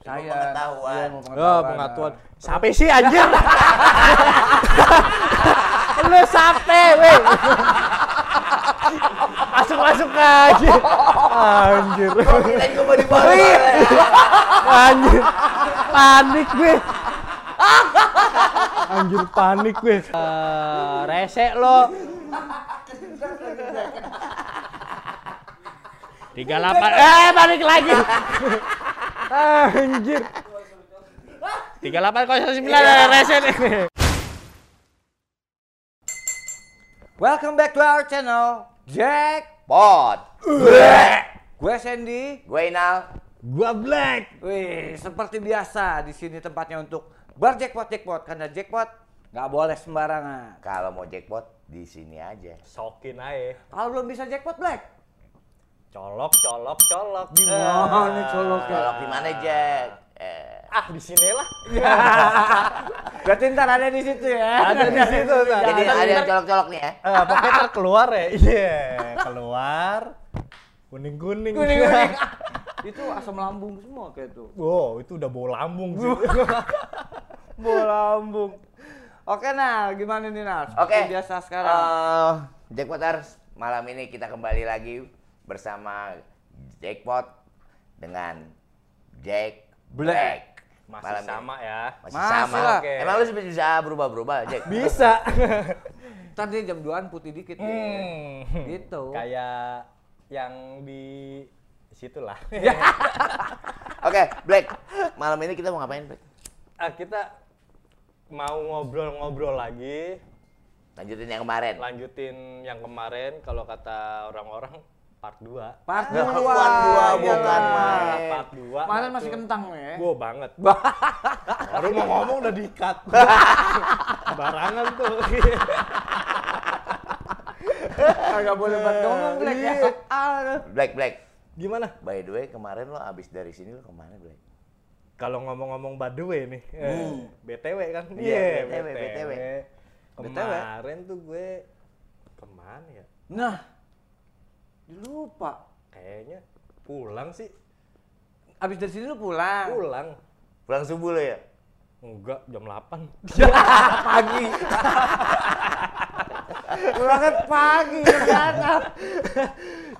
Saya. pengetahuan. Iya, mau Oh, pengetahuan. pengetahuan. Siapa sih anjir? Lu sape, weh. Masuk-masuk aja. Anjir. Kirain gua mau dibawa. Anjir. Panik gue. Anjir panik gue. Eh, rese lo. Tiga delapan. Eh balik lagi. Anjir. Tiga delapan kosong sembilan rese nih. Welcome back to our channel, Jack. Pot. Gue Sandy. Gue Inal. Gua black. Wih, seperti biasa di sini tempatnya untuk berjackpot jackpot karena jackpot nggak boleh sembarangan. Kalau mau jackpot di sini aja. Sokin aja. Kalau belum bisa jackpot black, Colok, colok, colok. gimana nih coloknya? Kalau di mana Jack? Eh, Ah, di sini lah. Berarti ntar ada di situ ya. Ada di situ. Nah. jadi ada yang colok-colok nih ya. Eh, pokoknya ntar keluar ya. Iya, keluar. Kuning-kuning. Kuning kuning. itu asam lambung semua kayak itu. Wow, itu udah bau lambung sih. Bola lambung. Oke nah, gimana nih Nas? Oke. Seperti biasa sekarang. Eh, Jackpoters, malam ini kita kembali lagi bersama Jackpot dengan Jack Black. Masih Malam ini. sama ya. Masih, Masih sama. lah. Oke. Emang lu bisa berubah-berubah, Jack? Bisa. Ntar dia jam 2an putih dikit. Hmm. Gitu. Kayak yang di situ lah. Oke, Black. Malam ini kita mau ngapain, Black? Ah, kita mau ngobrol-ngobrol lagi, Lanjutin yang kemarin. lanjutin yang kemarin kalau kata orang-orang part 2. Part Nah, dua. part dua, Iya bukan lah. main. Part 2. Kemarin masih kentang ya. Gue banget. Baru mau ngomong udah di-cut. Barangan tuh. Kagak boleh buat ngomong Black ya. Iya. Black, Black. Gimana? By the way, kemarin lo abis dari sini lo ke mana, Black? Kalau ngomong-ngomong by the way nih, eh, BTW kan? Iya, Iya, BTW, BTW. Kemarin tuh gue ke mana ya? Nah. Lupa. Kayaknya pulang sih, Abis dari sini lu pulang. pulang. Pulang subuh lo ya? Enggak, jam 8. pagi. Pulangnya pagi ternyata.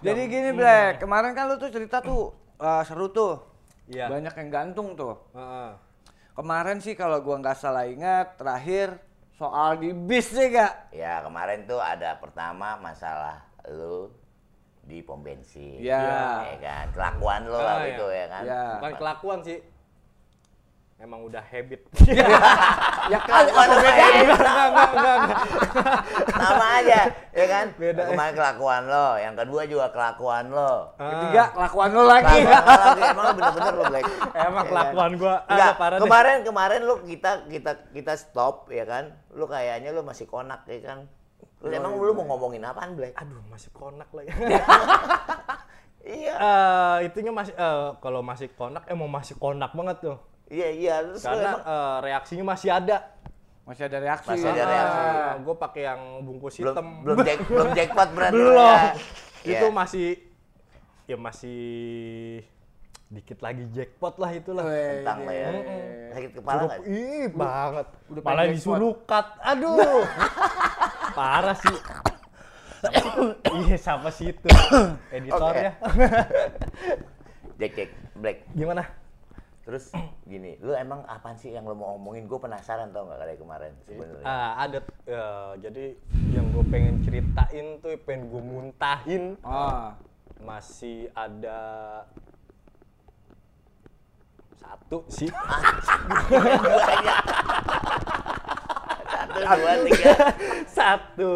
Jadi gini Black, kemarin kan lu tuh cerita tuh eh, seru tuh. Iya. Banyak yang gantung tuh. Heeh. Kemarin sih kalau gua nggak salah ingat terakhir soal di bis sih gak? Ya, kemarin tuh ada pertama masalah lo di pom bensin. Iya. Ya kan, kelakuan lo lah Ah, itu ya kan. Iya. Bukan kelakuan sih. Emang udah habit. Ya Kelakuan apa apa bedanya? ya? enggak, enggak, enggak, enggak. Sama aja, ya kan? Beda. Kemarin kelakuan lo, yang kedua juga kelakuan lo. Ketiga kelakuan lu lagi. Kelakuan lo lagi, emang lo bener-bener lo Black. Emang Ya kan? kelakuan gua Enggak, ada parah deh. kemarin kemarin lu kita kita kita stop ya kan. Lu kayaknya lu masih konak ya kan. Lu emang lu mau ngomongin apaan, Black? Aduh, masih konak lagi. Iya. Eh, itunya masih eh, kalau masih konak emang masih konak banget tuh. Iya, iya. Terus lu Karena emang eh, reaksinya masih ada. Masih ada reaksi. Masih ada reaksi. Ah, gue pakai yang bungkus belum hitam. belum jack, belum jackpot berarti. Belum. Ya. Itu Iya. masih ya masih dikit lagi jackpot lah itulah. Weh, Tentang lo ya. Sakit kepala nggak? ih banget. udah Malah disuruh cut. Aduh. Parah sih. Iya, siapa sih itu? Editornya. Jack, Jack, Black. Gimana? Terus gini, lu emang apaan sih yang lu mau omongin? Gue penasaran tau nggak kali kemarin sebenarnya. Ah, ada ya, jadi yang gue pengen ceritain tuh pengen gue muntahin Ah. masih ada satu sih Satu, dua, tiga. satu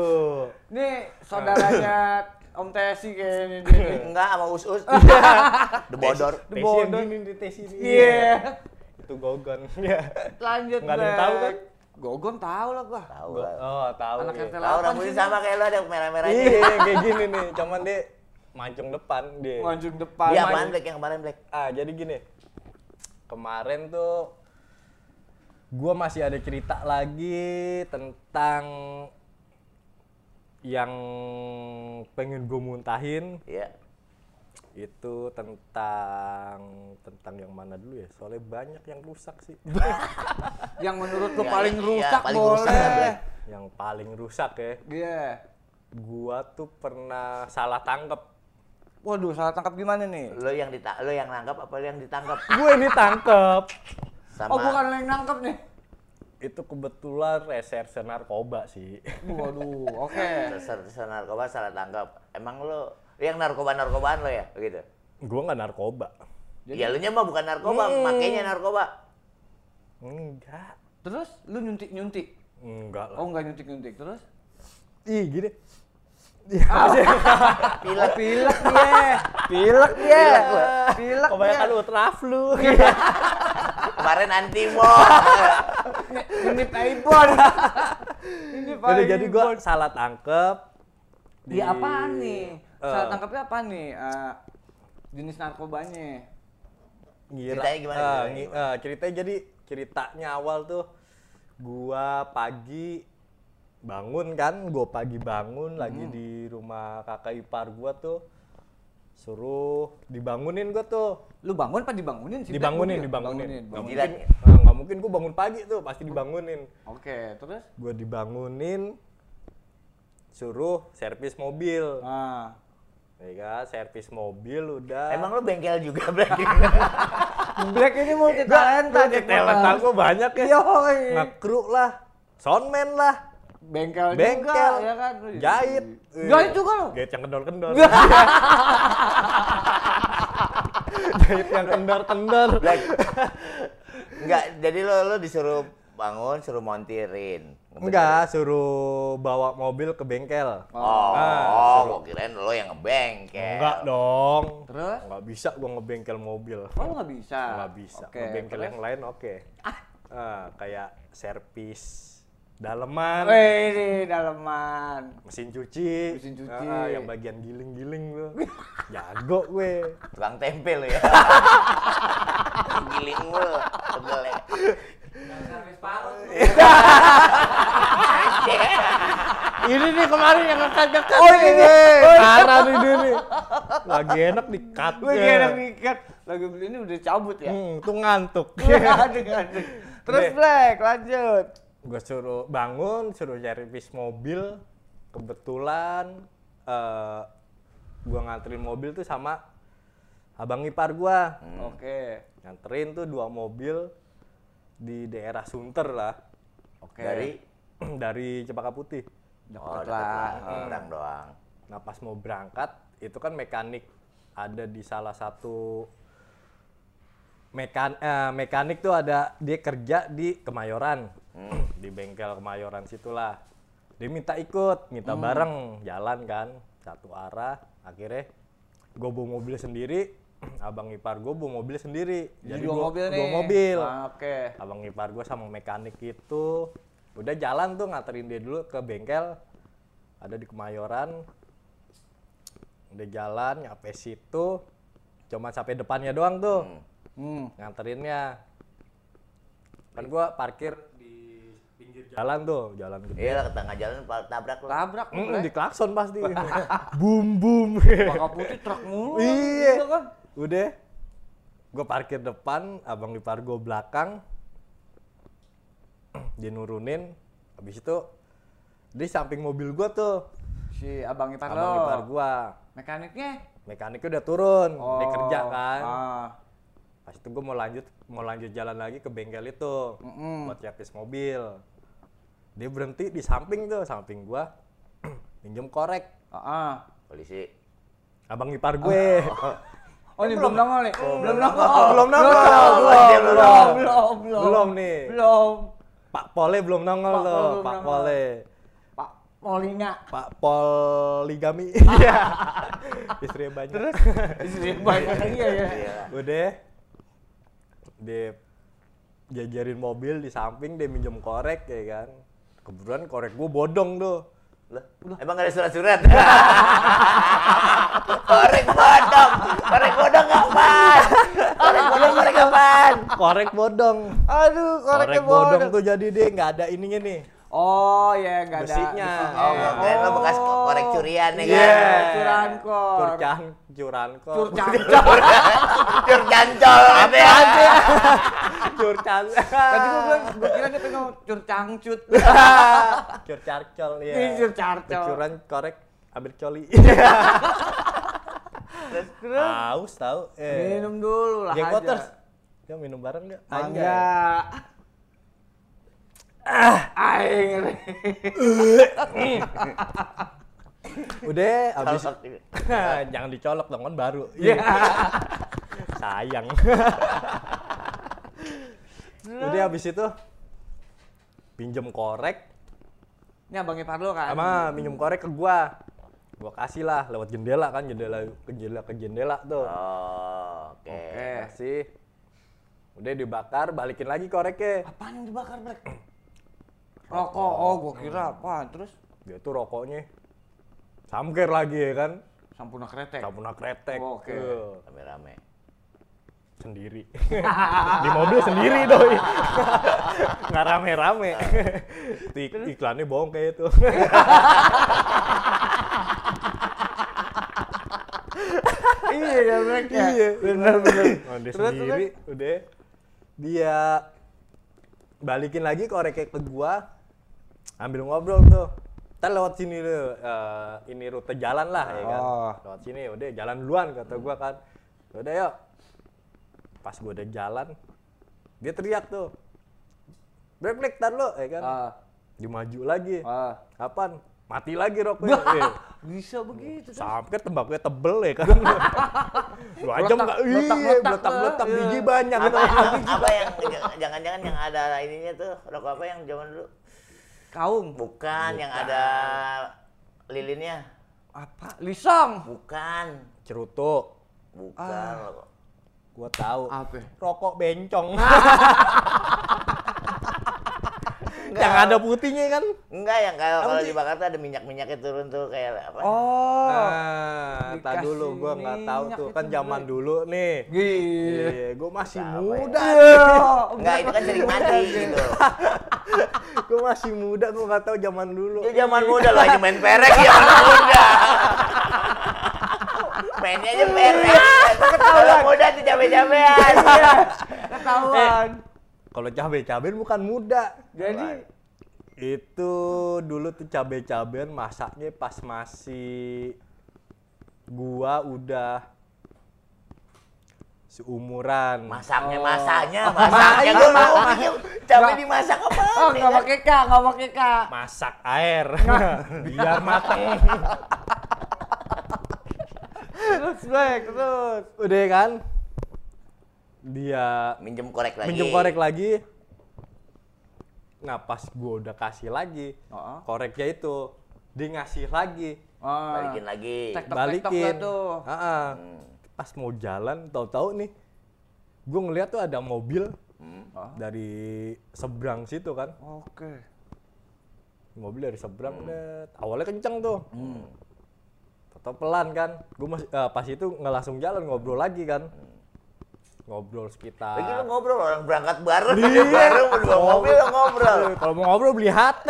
Ini saudaranya Om Tesi kayaknya dia. Enggak, sama us-us. The bodor. Tesi yang bodoh. gini di tes ini Iya. itu gogon ya Lanjut Nggak ada yang tahu kan? Gogon tahu lah gua. Tahu lah. oh tahu Anak. RT Tahu rambutnya sama kayak lu ada merah-merahnya. iya kayak gini nih cuman dia mancung depan dia Mancung depan. Iya, apaan Black yang kemarin Black? ah jadi gini kemarin tuh gua masih ada cerita lagi tentang yang pengen gue muntahin Iya. Itu tentang tentang yang mana dulu ya? Soalnya banyak yang rusak sih. Yang menurut lu Ya, paling ya, ya, rusak paling rusak lah, boleh. Black. yang paling rusak ya. Iya. Gua tuh pernah salah tangkep. Waduh, salah tangkap gimana nih? Lo yang dita lo yang nangkap apa lo yang ditangkap? Gue ini tangkep. Sama Oh, bukan lo yang nangkep nih. Itu kebetulan reserse narkoba sih. Waduh, oke. Reserse narkoba salah tangkap. Emang lo yang narkoba-narkobaan lo ya? Begitu. Gue nggak narkoba. Ya lu mah bukan narkoba, Hmm. makainya narkoba. Enggak. Terus lu nyuntik-nyuntik? Enggak lah. Oh, enggak nyuntik-nyuntik. Terus? Ih, gini. Pilek, pilek dia. Pilek dia. Pilek Kebanyakan ultraflu. Kemarin antimo. Ini Paibon. Ini Jadi jadi gue salah tangkep. Di apaan nih? Salah Eh. tangkapnya apa nih? Eh, jenis narkobanya. Ngira, Ceritanya gimana, ceritanya ngi- eh, ceritanya jadi ceritanya awal tuh gua pagi bangun kan, gua pagi bangun lagi di rumah kakak ipar gua tuh suruh dibangunin gua tuh Lu bangun apa dibangunin sih? dibangunin Black? dibangunin Bangunin. nggak mungkin nggak mungkin gua bangun pagi tuh pasti dibangunin Oke, terus? gua dibangunin suruh servis mobil Ah. ya kan servis mobil udah Emang lo bengkel juga berarti? Black ini multi talenta. Gua talenta gua banyak ya Yoi. ngekru lah soundman lah Bengkel, bengkel juga, ya kan? jahit Jahit juga lo? jahit yang kendor-kendor jahit yang kendor-kendor. Enggak, jadi lo lo disuruh bangun, suruh montirin. enggak suruh bawa mobil ke bengkel Oh, Ah, gua kirain lo yang ngebengkel. enggak dong Terus? enggak bisa gua ngebengkel mobil Oh, lu nggak bisa? nggak bisa Oke, ngebengkel terus? yang lain oke Ah, kayak servis daleman Wih, ini daleman. mesin cuci, Mesin cuci. Ah, yang bagian giling-giling lo, jago gue. Tukang tempe lo ya. Giling lo, tebel ya. Ini nih kemarin yang ngekat-ngekat Oh, nih. ini. Parah nih dia nih. Lagi enak di cut. Wih, kira mikat. Lagi beli ini udah cabut ya? Hmm, tuh ngantuk. Aduh, aduh. Terus. Black, lanjut. Gue suruh bangun, suruh servis mobil. Kebetulan eh gue nganterin mobil tuh sama abang ipar gua. Oke. Nganterin tuh dua mobil di daerah Sunter lah. Oke. Dari Dari Cempaka Putih. Oh, Deket deket lah. lah. Nyebrang doang. Nah pas mau berangkat itu kan mekanik ada di salah satu mekan eh, mekanik tuh ada dia kerja di Kemayoran di bengkel Kemayoran situlah. Dia minta ikut minta bareng jalan kan satu arah. Akhirnya gue bawa mobil sendiri abang ipar gue bawa mobil sendiri. Jadi gua- mobil nih. dua mobil. Ah, Oke. abang ipar gue sama mekanik itu udah jalan tuh nganterin dia dulu ke bengkel. Ada di Kemayoran. Udah jalan nyampe situ. Cuma sampai depannya doang tuh. Hmm. nganterinnya. Kan gua parkir pinggir jalan tuh jalan gede Iya ke tengah jalan tabrak lo. Tabrak lu, Mm, di klakson pasti boom boom Baka putih truk mulu. Iya. Gitu kan? udah gue parkir depan abang ipar gue belakang dia nurunin habis itu di samping mobil gue tuh Si abang ipar abang lo. ipar gue Mekaniknya? mekaniknya udah turun dia kerja kan Ah. pas itu gue mau lanjut mau lanjut jalan lagi ke bengkel itu Mm-mm. buat servis mobil dia berhenti di samping tuh samping gua minjem korek Ah, ah. Polisi. abang ipar gue Oh, ini belum nongol nih. Belum nongol. belum nongol. Belum, Belum, belum, belum. belum, belum. Belum nih. Belum. Pak Pole belum nongol Pak Pol tuh belum Pak. Pole Pak Molina. Pak Poligami iya istrinya banyak Terus istri banyak iya ya. Iya. udah dia jajarin mobil di samping dia minjem korek ya kan kebetulan korek gua bodong tuh Lah, emang gak ada surat-surat? korek bodong, korek bodong kapan? Korek bodong, korek kapan? korek bodong Aduh, korek koreknya bodong bodong. tuh jadi dia nggak ada ininya nih Oh ya nggak ada. Besinya. Oh, Iya. kirain lo bekas korek curian ya kan? Iya. Curan kor. Curcan, curan kok. Curcan. Cur jancol gitu ya. Curcan. Tadi gua bilang, gua kira dia pengen curcangcut. Curcarcol ya. Curcarcol. Curan korek ambil coli. Terus Haus tahu. Eh. minum dulu lah Jack aja. Waters. Ya minum bareng enggak? Enggak. Ah, aing. Udah gitu. jangan dicolok dong kan baru. Iya. Sayang. Udah habis itu pinjem korek Ini abangnya Parlo kan? sama minjem korek ke gua. Gua kasih lah lewat jendela kan jendela ke jendela ke jendela tuh. Oh, oke. Oke. Kasih. Udah dibakar, balikin lagi koreknya. Apaan yang dibakar, Brek? Rokok. Oh, gua kira apaan. Terus Dia tuh rokoknya samker lagi ya kan. sampuna kretek. Sampuna kretek. Oke. Tuh, Rame-rame. Sendiri. Di mobil sendiri doi. Nggak rame-rame. Iklannya bohong kayak itu. iya ya, Brek ya. Iya, benar benar. Oh, dia Terus, sendiri, udah. Dia balikin lagi koreknya ke gua. Ambil ngobrol tuh. Ntar lewat sini deh, eh, ini rute jalan lah ya kan. Oh. Lewat sini, udah jalan duluan kata gua kan. Udah yuk. Pas gua udah jalan, dia teriak tuh. Brek, brek, tar lo, ya kan. Ah, Dimaju lagi. ah. Kapan? Mati lagi rokoknya. Eh, Bisa begitu. Sampai tembakunya tebel ya kan. Dua jam Meletak- enggak? Iya, lah. biji banyak gitu. Apa, apa, apa yang jangan-jangan yang ada ininya tuh rokok apa yang zaman dulu? Kaung. Bukan, yang ada lilinnya. Apa? Lisong. Bukan. Cerutu. Bukan. Ah. Gua tahu. Apa? Rokok bencong. yang ada putihnya kan. Enggak, yang kalau kalau sih? dibakar tuh ada minyak-minyaknya turun tuh kayak apa? Oh. Nah, tak dulu gua nggak tahu tuh kan zaman dulu nih. Gila. Iya, gua masih Apa ya? muda. Enggak, itu kan sering mandi gitu. gua masih muda, gua nggak tahu zaman dulu. Itu zaman muda aja main perek ya muda. Mainnya aja perek. Kalau muda tuh cabe-cabean. Ketahuan. Kalau cabe-cabean bukan muda. Jadi Itu dulu tuh cabe-cabean masaknya pas masih gua udah seumuran. Masaknya, Oh. masaknya, masaknya. Ma- Gue iya, mau pikir cabe dimasak apa? Oh, nggak pakai K, nggak pakai K. Masak air biar mateng. Terus, Black, terus. Udah kan? Dia Minjem korek lagi. minjem korek lagi. Nah, pas gua udah kasih lagi Heeh. koreknya itu, dia ngasih lagi. Ah. Balikin lagi. Balikin. tuh. Heeh. Hmm. Pas mau jalan, tahu-tahu nih, gue ngeliat tuh ada mobil Hmm. Ah. dari seberang situ kan. Oke. Mobil dari seberang, net. awalnya kenceng tuh. Hmm. Tahu pelan kan. Gue masih eh, pas itu nggak langsung jalan ngobrol lagi kan. Ngobrol sekitar. Lagi lu ngobrol orang berangkat bareng, bareng berdua mobil lo ngobrol. Kalau mau ngobrol beli HT.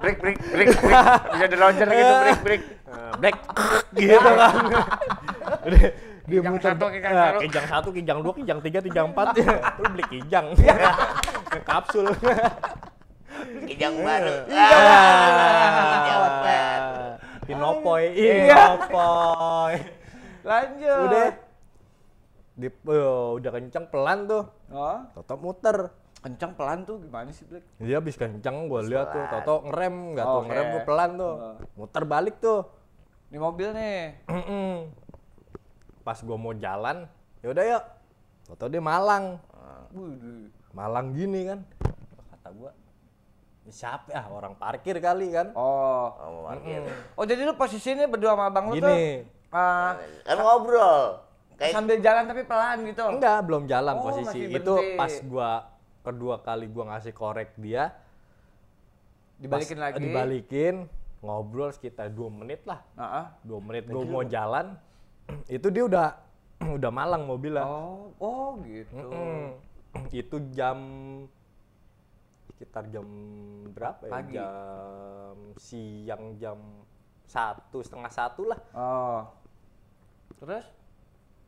Break, break, break, break. Bisa di launcher gitu, break, break. Eh, Black gitu kan. Dia Kijang muter satu, kijang satu. kijang satu, kijang dua, kijang tiga, kijang empat. Lu beli kijang. Kapsul. Kijang baru. Iya. Ah, Kijang baru. Inopoy, Iya. Inopoy. Lanjut. Udah. Di, eh, udah kenceng pelan tuh. Oh, Toto muter. kencang pelan tuh gimana sih, Black? Dia habis kenceng gue lihat tuh. Toto ngerem, nggak tuh Oke. ngerem gue pelan tuh. Oh. Muter balik tuh. Di mobil nih. Pas gue mau jalan, yaudah yuk. Toto dia malang. Malang gini kan. Kata gua, siapa ya orang parkir kali kan. Oh. Oh, mau parkir. Oh, jadi lu posisinya berdua sama abang lu tuh Gini. ah, Kan ngobrol. Kayak sambil jalan tapi pelan gitu. Enggak, belum jalan Oh, posisi. Itu pas gua kedua kali gua ngasih korek dia, Dibalikin pas- lagi. Dibalikin, ngobrol sekitar dua menit lah. Heeh. Dua menit gua mau jalan, itu dia udah udah malang mobilnya. Oh, oh gitu. Mm-mm. Itu jam sekitar jam berapa ya? Pagi. Jam siang jam satu setengah satu lah. Oh. Terus?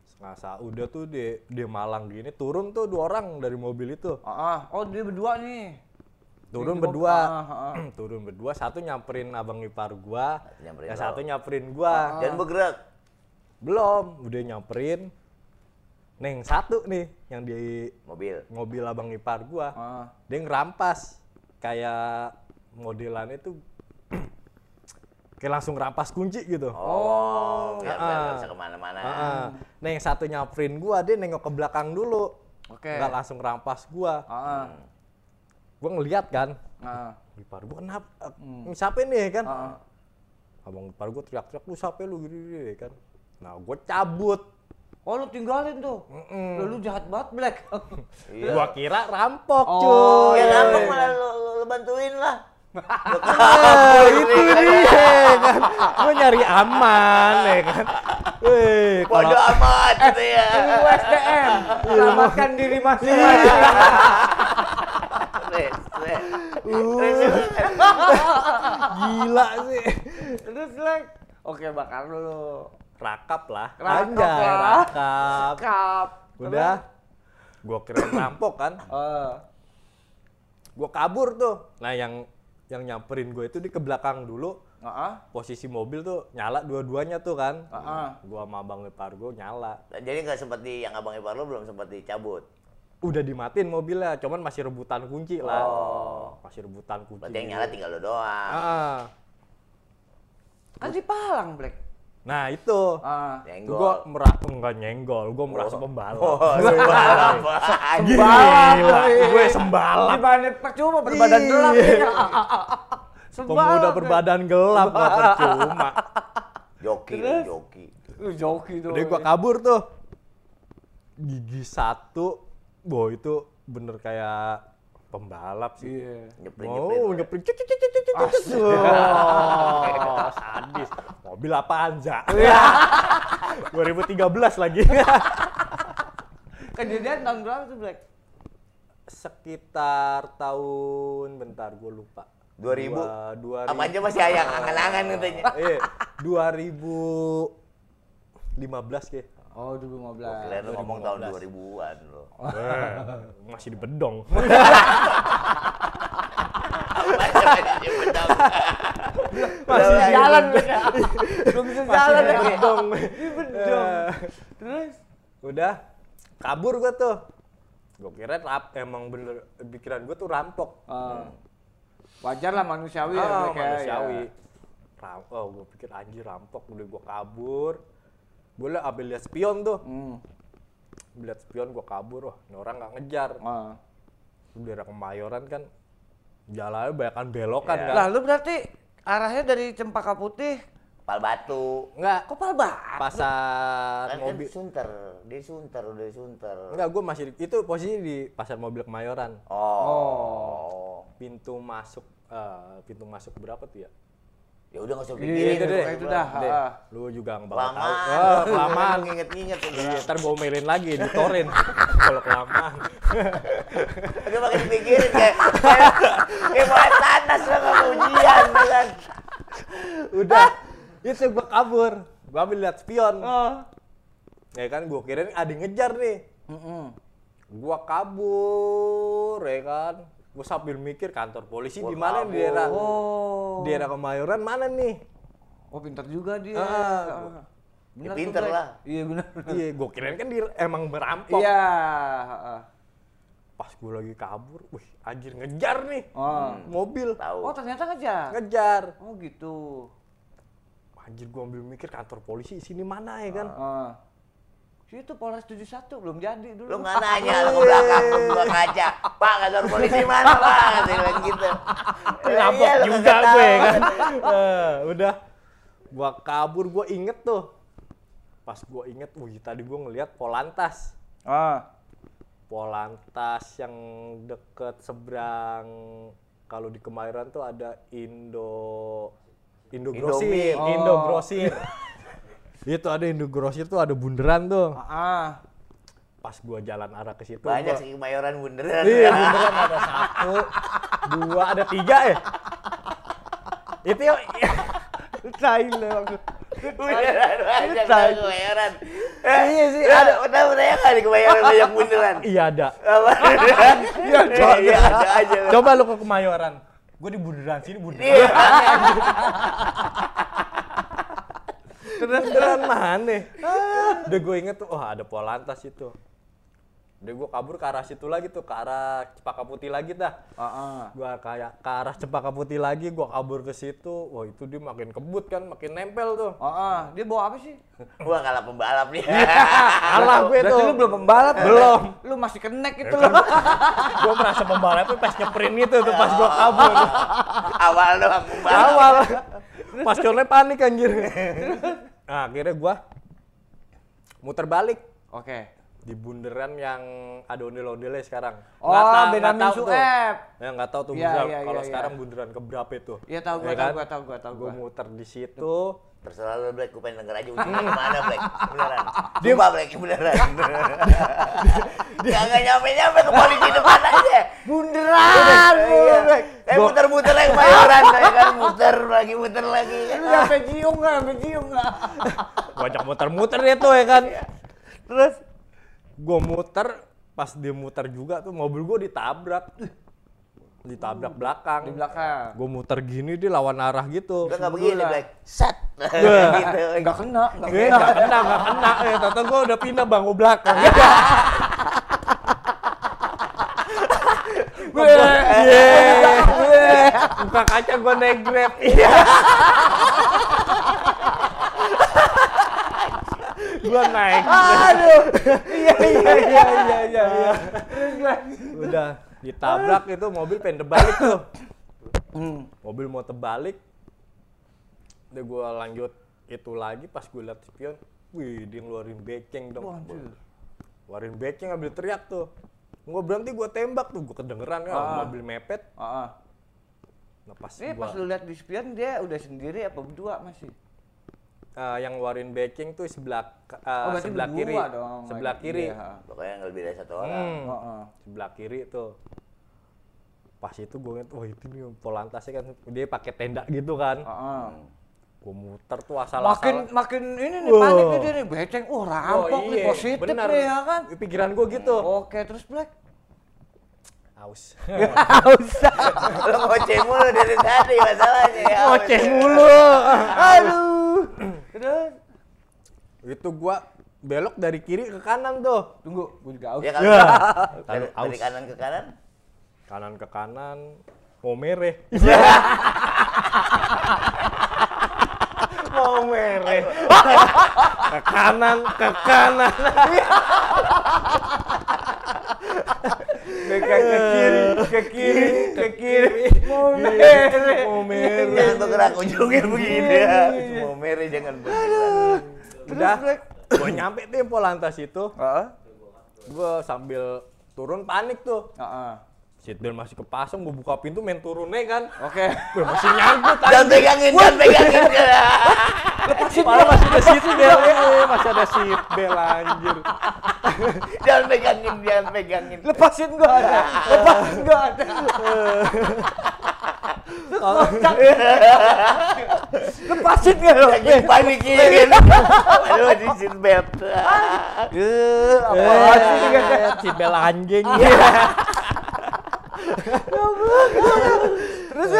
Setengah satu udah tuh di di Malang gini turun tuh dua orang dari mobil itu. Ah, ah. oh dia berdua nih. Turun berdua. Ah, ah, ah. turun berdua, satu nyamperin abang ipar gua, nyamperin yang lo. satu nyamperin gua. Dan bergerak. Belum, udah nyamperin. Neng satu nih yang di Mobil. mobil abang ipar gua. Ah. Dia ngerampas kayak modelannya tuh kayak langsung rampas kunci gitu. Oh, biar Ah. nggak bisa ke mana-mana. Nah yang satu nyamperin gua, dia nengok ke belakang dulu. Oke. Nggak langsung rampas gua. Ah, ah. Gua ngeliat kan, Ah. ipar gua kenapa? Eh, Siapa nih kan? Ah. Abang ipar gua teriak-teriak, lu siapa lu gini, gini kan. Nah gua cabut. Oh lu tinggalin tuh. Mm-mm. Lu, lu jahat banget Black. Iya. Gua kira rampok Oh, cuy. Ya iya, ngambek iya. malah lu, lu, lu bantuin lah. Ah, itu dia kan. Gua nyari aman ya kan. Wih, Bodoh kalau amat gitu ya. Ilmu SDM. Selamatkan diri masing-masing. Stres. gila sih. Terus Black. Oke bakar dulu. Rakap lah. Rakap Anjay, lah. rakap. Kap. Udah. Gua kira rampok kan. Eh. Gua kabur tuh. Nah, yang yang nyamperin gue itu di ke belakang dulu. Ah, ah. Posisi mobil tuh nyala dua-duanya tuh kan. Ah, ah. Gua sama Bang Ipar gua nyala. Jadi nggak sempat di yang abang ipar lu belum sempat dicabut. Udah dimatiin mobilnya, cuman masih rebutan kunci lah. Oh. Masih rebutan kunci. Berarti yang nyala tinggal lu doang. Ah. Kan di Palang Black. Nah, itu. Nyenggol. Gua merasa enggak nyenggol, gua merasa pembalap. Oh, sembalap. Gila, gue sembalap. Gimana percuma berbadan Iya. gelap ya. Pemuda berbadan gelap gak percuma. Joki, Terus? joki. Joki tuh. Udah gua kabur tuh. Gigi satu, boh itu bener kayak pembalap sih. Iya. Nyeprin, Oh, nyeprin. cuk, cuk, cuk, cuk, cuk, cuk, cuk. Sadis. Mobil apaan, Ja? 2013 lagi. Kejadian tahun berapa tuh Black? Sekitar tahun bentar gue lupa. 2000. Dua, dua Apa aja masih ayang angan-angan katanya. Eh, 2015 kayak. Oh 2015. Kalian lu ngomong tahun 2000-an lo. Eh, masih di bedong. Masih bedong. Jalan ya. Belum bisa jalan di bedong. Di bedong. Eh, Terus? Udah kabur gua tuh. Gue kira rap, emang bener pikiran gue tuh rampok. Ah. Wajar lah manusiawi ah, Black ya. manusiawi. ya. Ram- oh, gue pikir anjir rampok, udah gue kabur. Gue lah ambil lihat spion tuh. Hmm. Lihat spion gue kabur, wah ini orang nggak ngejar. Ah. Di daerah Kemayoran kan jalannya banyak belokan Iya. kan. Lah lu berarti arahnya dari Cempaka Putih Pal batu. Enggak, kok Palbak? pasar Kan, kan mobil. sunter, dia sunter, udah sunter. Enggak, gue masih di- itu posisi di pasar mobil Kemayoran. Oh. Pintu masuk eh, pintu masuk berapa tuh ya? Ya udah nggak usah Iya, pikirin. itu deh, itu dah. Ah. lu juga nggak bakal tahu. Kelamaan. Ah, kelamaan. Nginget-nginget udah. Iya, ntar gue omelin lagi, ditorin. Kalau kelamaan. Udah makin dipikirin kayak kayak mau tanas lo nggak mau ujian ya kan. Udah, itu gue kabur. Gue ambil lihat spion. Oh. Ya kan, gue kirain ada ngejar nih. Mm-mm. Gua kabur, ya kan. Gue sambil mikir kantor polisi di mana di daerah Oh. di daerah Kemayoran mana nih? Oh pintar juga dia. Ah, Ya tuh, pinter Black. lah. Iya benar. Iya, gue kirain kan dia emang merampok. Iya. ah. Pas gue lagi kabur, wih anjir ngejar nih. Oh. Mobil Tahu. Oh ternyata ngejar. ngejar. Oh gitu. Anjir gue ambil mikir kantor polisi sini mana ya kan? Ah. Situ Polres 71 belum jadi dulu. Lu nggak nanya, lu ke belakang, lu ke kaca. Pak, kantor polisi mana, Pak? Bilang gitu. Ngambek Iya, juga gue tahu. kan. Eh, udah gua kabur, gua inget tuh. Pas gua inget, wih tadi gua ngeliat Polantas. Ah. Polantas yang deket seberang kalau di Kemayoran tuh ada Indo Indo Grosir. Oh. Indo Grosir. Itu ada Indo Grosir tuh ada bunderan tuh. Ah. pas gua jalan arah ke situ Banyak gua- sih kemayoran bunderan. Iya, beneran ada satu, dua, ada tiga ya. Itu yuk. Tai lu aku. Bunderan banyak kemayoran. Iya sih, ada. Ya nggak di kemayoran banyak bunderan? Iya ada. Apa? Iya Iya ada aja. Coba lu ke Kemayoran. Gue di bundaran sini bundaran. Terus beneran mana? Udah gue inget tuh, wah ada Polantas itu. Udah gue kabur ke arah situ lagi tuh, ke arah Cepaka Putih lagi dah. Heeh. Gua kayak ke arah Cepaka Putih lagi, gua kabur ke situ. Wah itu dia makin kebut kan, makin nempel tuh. Heeh. Dia bawa apa sih? Gua kalah pembalap nih. Kalah gue Berarti tuh. lu belum pembalap? Belum. Lu masih kenek itu kan loh. gue merasa pembalapnya pas nyeprint gitu tuh pas gua kabur. Awal doang pembalap. Awal. Mas panik anjir. Nah, akhirnya gua muter balik Oke. di bundaran yang ada ondel-ondelnya sekarang. Oh, Nggak ta- Benyamin nggak tahu tuh. Sueb. Ya nggak tahu tuh bundaran. iya, Kalau iya, sekarang iya. bundaran ke berapa itu? Iya tahu gua, Ya tahu kan? gua, tahu gua, tahu Gue gua. muter di situ. Terserah lu Black, gue pengen denger aja ujungnya ke mana Black. Beneran. Sumpah Black, beneran. Dia nggak nyampe-nyampe ke polisi depan aja. Bunderan, Iya. Black. Eh muter-muter lagi kemayoran, ya kan muter lagi, muter lagi. Lu sampai cium nggak? Sampai cium nggak? Banyak muter-muter dia tuh ya kan. Iya. Terus gue muter, pas dia muter juga tuh mobil gue ditabrak. Ditabrak belakang. Di belakang. Gue muter gini dia lawan arah gitu. Udah nggak begini. Black. Set. Gitu. Enggak kena, enggak Eh, kena. gak kena, gak kena. Eh, tata gue udah pindah bangku belakang. Iya. Buka kaca gue naik grab. Iya. gue naik. Aduh. Iya iya iya iya iya. iya. Udah ditabrak itu mobil pengen terbalik tuh. Hmm. Mobil mau terbalik. Udah gue lanjut itu lagi pas gue liat spion. Wih, dia ngeluarin beceng dong. Waduh. Ngeluarin beceng ambil teriak tuh. Gue berhenti gue tembak tuh, gue kedengeran kan Ah. mobil mepet. Heeh. Nah pas Ini gua, pas lu lihat di spion dia udah sendiri apa berdua masih? Eh, yang ngeluarin beceng tuh sebelah eh, Oh, sebelah kiri, dong. sebelah kiri, Iya. Pokoknya nggak lebih dari satu orang. Hmm, Heeh. sebelah kiri tuh. Pas itu gue ngeliat, wah itu nih polantasnya kan dia pakai tenda gitu kan. Heeh. Gue muter tuh asal Makin makin ini nih Wow. panik nih dia nih beceng. Oh, rampok nih positif nih ya kan. Pikiran gue gitu. Oke, terus Black. Aus. Usah. Lo ngoceh mulu dari tadi masalahnya ya. Ngoceh mulu. Aduh. Terus itu gua belok dari kiri ke kanan tuh. tunggu, gue juga aus. Ya kalau Ya. dari, dari kanan ke kanan. Kanan ke kanan. Mau mereh. Mau mereh. ke kanan, ke kanan. Megang ke kiri, ke kiri, ke kiri. Mau Iya. mereh. Mau mereh. Jangan bergerak ujungnya begini ya. Mau merah jangan bergerak. Udah. Gua nyampe tuh yang Polantas itu. Heeh. Gua sambil turun panik tuh. Heeh. Seatbelt masih kepasang, gua buka pintu main turunnya kan. Oke. Gua masih nyangkut Jangan pegangin, jangan pegangin. Malah masih ada seat belt, seat belt anjir. Jangan pegangin, jangan pegangin. Lepasin gua ada. Lepasin gua ada. Lepasin gak lo? Lagi panikin. Aduh, di seat belt. Eh, apaan sih ini kan? seat belt anjing. Terus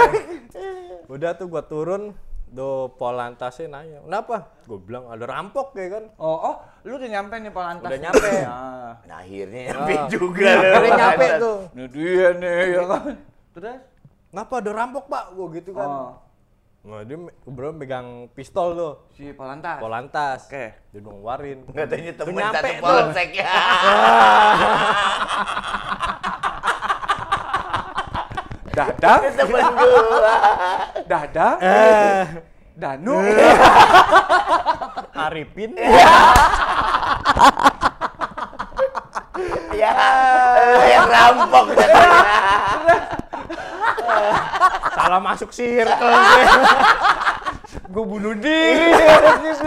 Udah tuh gua turun, do Polantasnya nanya, kenapa? Gue bilang ada rampok ya kan. Oh, oh, lu udah nyampe nih Polantas. Udah nyampe. Nah, Nah, akhirnya nyampe Ah. juga. Udah nyampe tuh. ini dia nih ya kan. Terus? Kenapa ada rampok pak? Gue gitu kan. Oh, Nah dia me- bro megang pistol tuh. si Polantas. Polantas. Oke. Dia dong warin. Katanya temen nyampe satu polsek ya. Dadang, Temen gua. Dadang, Eh, Danu. Arifin. Ya, yang rampok. Salah masuk circle. Gue bunuh diri. Terus.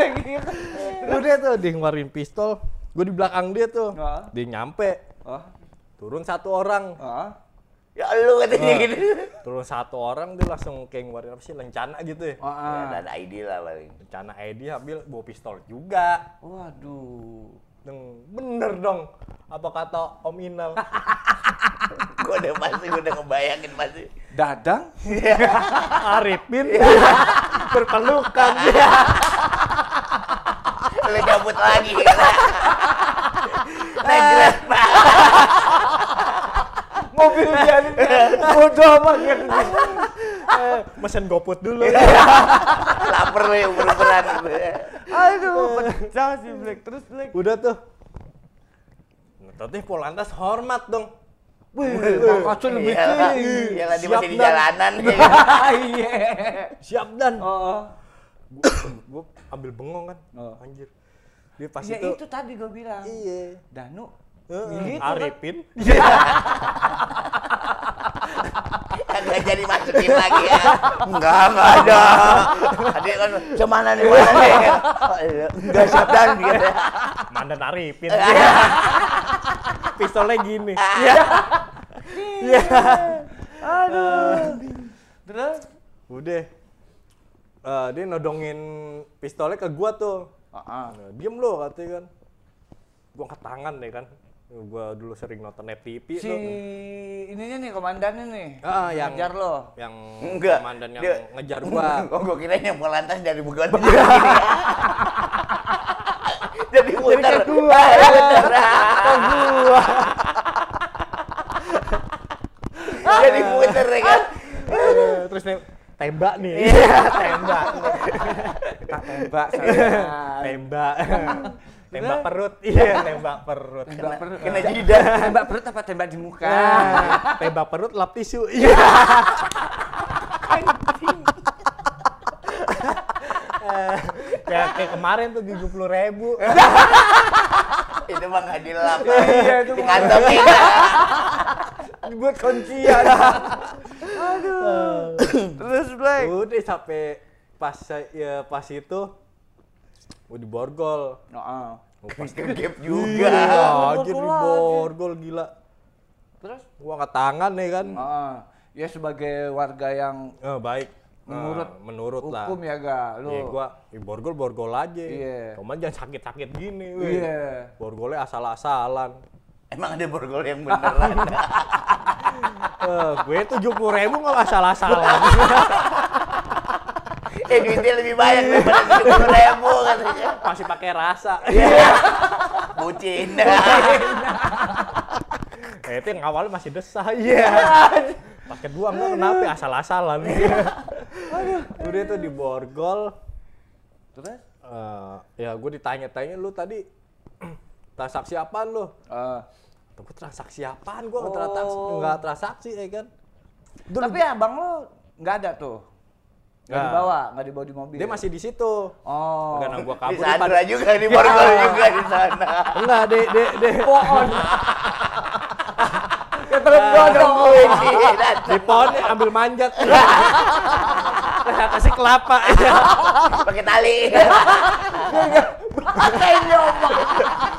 Udah tuh dia ngeluarin pistol. Gue di belakang dia tuh. Dia nyampe. Oh. Turun satu orang. Ya lu katanya Ah. gitu. Turun satu orang dia langsung kayak ngeluarin apa sih lencana gitu ya. Oh, Ya, ah. ada ID lah paling. Lencana ID ambil bawa pistol juga. Waduh. Deng, bener dong. Apa kata Om Inal? Gua udah pasti, gua udah ngebayangin pasti. Dadang? Arifin berpelukan. Lu cabut lagi kan. Banget. Mobil dia nih. Bodoh banget. Eh, Mesen GoPut dulu. Laper lu yang beruberan gitu. Aduh, pecah sih Black. Terus Black. Udah tuh. Tapi Polantas hormat dong. Wih, makasih lebih Iya tinggi. iya lah, dia Siap, masih di jalanan. Iya. Siap dan. Oh. Gue ambil bengong kan. Oh. Anjir. Dia pas Ya itu. itu tadi gue bilang. Iya. Danu. Heeh, Gitu kan. Arifin. Kagak jadi masukin lagi ya. Enggak, enggak ada. Tadi kan cemana nih, mana nih? Iya. Enggak siap dan gitu. Mandan Arifin. Pistolnya gini. Iya. Aduh. Terus? Udah. Eh, dia nodongin pistolnya ke gua tuh. Ah, Nah, diem lo katanya kan. Gua angkat tangan deh kan. Gua dulu sering nonton net TV Si tuh. ininya nih komandannya nih. Ah, yang Ngejar lo. yang Enggak. komandan yang Dia- ngejar gua. Oh, gua kira yang polantas dari bukan. Jadi muter. ke gua. Muter. Jadi muter ya kan. Terus nih tembak nih. tembak. Tak tembak saya. tembak. Tembak perut. Iya, tembak perut. Tembak perut. Kena jidat. Tembak perut apa tembak di muka? Nah, tembak perut lap tisu. Iya. Eh, kayak, kayak kemarin tuh tujuh puluh ribu. Itu mah nggak dilap. Iya, itu kantongin. Dibuat kuncian. Aduh. Terus Black. Udah sampai pas ya pas itu udah borgol. Heeh. Oh, pas Kegep Iya, juga. aja di borgol gila. Terus? Gua angkat tangan nih kan. Heeh. Ya sebagai warga yang Eh, baik. Menurut menurut lah. hukum ya ga lu. Iya, gua di borgol borgol aja. Iya. Cuman jangan sakit-sakit gini, weh. Iya. Borgolnya asal-asalan. Emang ada borgol yang beneran. Eh, gue tujuh puluh ribu nggak asal-asalan. eh duitnya lebih banyak daripada tujuh puluh ribu katanya. Masih pakai rasa. Iya. Bucin. Eh, itu yang awalnya masih desah. Iya. Pas kedua enggak kenapa asal-asalan. Udah tuh di borgol. Terus? eh, ya gue ditanya-tanya lu tadi transaksi apaan lu? Eh, Tapi transaksi apaan? Gue nggak Oh. transaksi, nggak transaksi ya kan? tapi abang lo nggak ada tuh. Nggak Nggak. dibawa, nggak dibawa di mobil. Dia masih di situ. Oh. Karena Di kabur. Sandra juga, di borgol juga di sana. Enggak, deh, deh, deh. pohon. Ya terus Di pohon ambil manjat. Kasih kelapa. Pakai tali.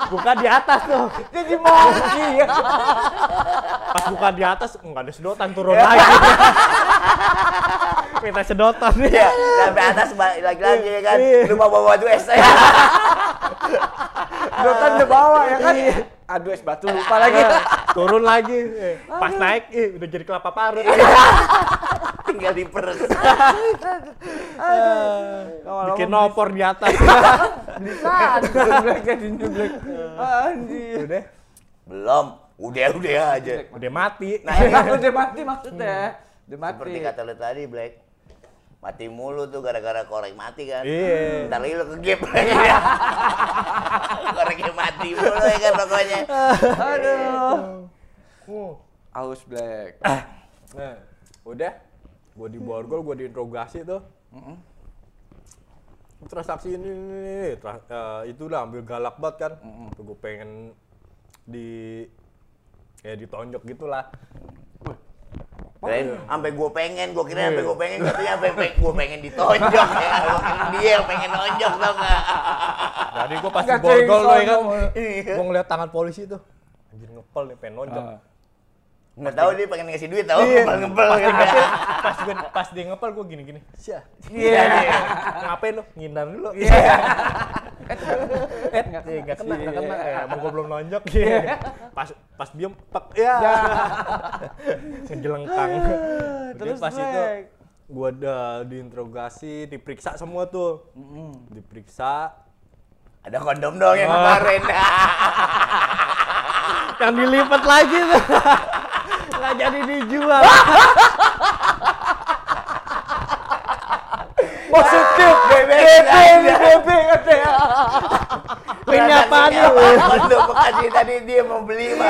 Buka di atas tuh. Jadi monkey ya. Pas buka di atas enggak ada sedotan turun lagi. Minta sedotan Ya, sampai atas lagi-lagi ya kan. Iya. Lupa bawa baju es. Dotan udah bawa ya kan. Aduh es batu lupa lagi. turun lagi. Eh, Pas naik, ih, udah jadi kelapa parut. Tinggal diperes. Bikin opor di atas. Bisa. Black jadi black. Anjir. udah, Belum. Udah, udah aja. udah mati. Nah, udah mati maksudnya. Udah mati. seperti kata lu tadi, Black. Mati mulu tuh gara-gara korek mati kan. Iya. Ntar lagi lu kegep lagi ya. Koreknya mati mulu ya kan pokoknya. Aduh. Uh. Aus Black. Nah, udah. Gue di borgol, gue diinterogasi tuh. Transaksi ini, ini, ini. Tra- eh, itu udah ambil galak banget kan. Tuh gue pengen di kayak ditonjok gitulah. Kirain sampai gue pengen, gue kira sampai gue pengen, katanya sampai gue pengen ditonjok ya. Dia yang pengen nonjok tau nggak? Jadi gua pas di Nggak borgol cengson ya kan. dong. Gua ngeliat tangan polisi tuh. Anjir ngepel nih, pengen nonjok. Ah. Nggak tahu dia pengen ngasih duit tahu Iya. ngepel-ngepel Pas gitu. dia ngepel, pas gue pas dia ngepel gue gini-gini. Sia. Iya. Ngapain lu? Ngindar dulu. Iya. Eh, nggak nggak kena, nggak kena. Ya, emang gue belum nonjok. Iya. Pas pas diem, pek, ya. Ngejelengkang. Terus, pas itu gue udah diinterogasi, diperiksa semua tuh. Diperiksa. Ada kondom dong yang kemarin. Yang dilipat lagi tuh. Nggak jadi dijual. Positif. Bebek Bebek, bebek katanya. Ini apaan nih? Kondom bekas ini tadi dia mau beli mah.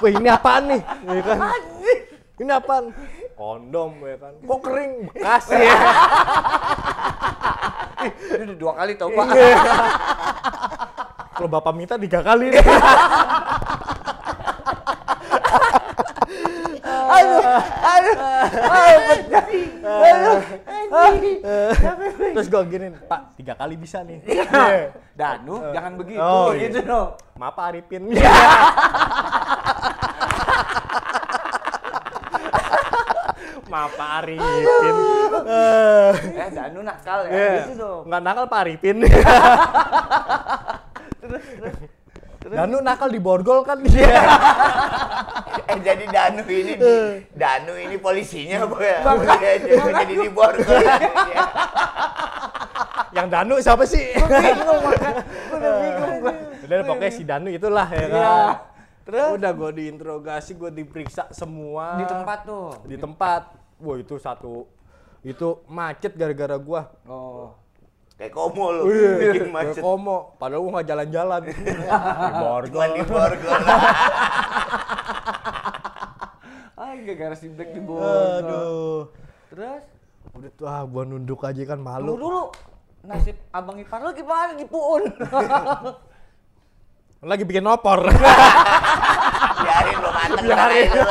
Wih ini apaan nih? Ya kan? Ini apaan? Kondom ya kan. Kok kering? Bekas ya. Ini udah dua kali tau pak. Kalau bapak minta tiga kali nih. Aduh, aduh, aduh, pecah. Aduh, Terus gue gini, Pak tiga kali bisa nih. Danu, jangan begitu, Oh, iya. gitu dong. Maaf Pak Arifin. Maaf Pak Arifin. Eh, Eh, Danu nakal ya, iya. gitu dong. Nggak nakal Pak Arifin. Danu nakal di borgol kan dia. Eh jadi Danu ini di- Danu ini polisinya apa ya? Jadi- jadi di borgol. Yang Danu siapa sih? Udah pokoknya si Danu itulah ya kan. Iya. Terus? Udah gue diinterogasi, gue diperiksa semua. Di tempat tuh. Di tempat. Wah itu satu itu macet gara-gara gua. Oh. Kayak komo lu. Iya, Bikin Kayak macet. komo. Padahal gua nggak jalan-jalan. di borgol. Di borgol. Ah, gara-gara si Black di bawah. Aduh. Terus? Udah tuh ah gua nunduk aja kan Tunggu malu. dulu. Nasib abang ipar lu gimana di Puun? Lagi bikin opor. Biarin lo mateng. Biarin. Lo.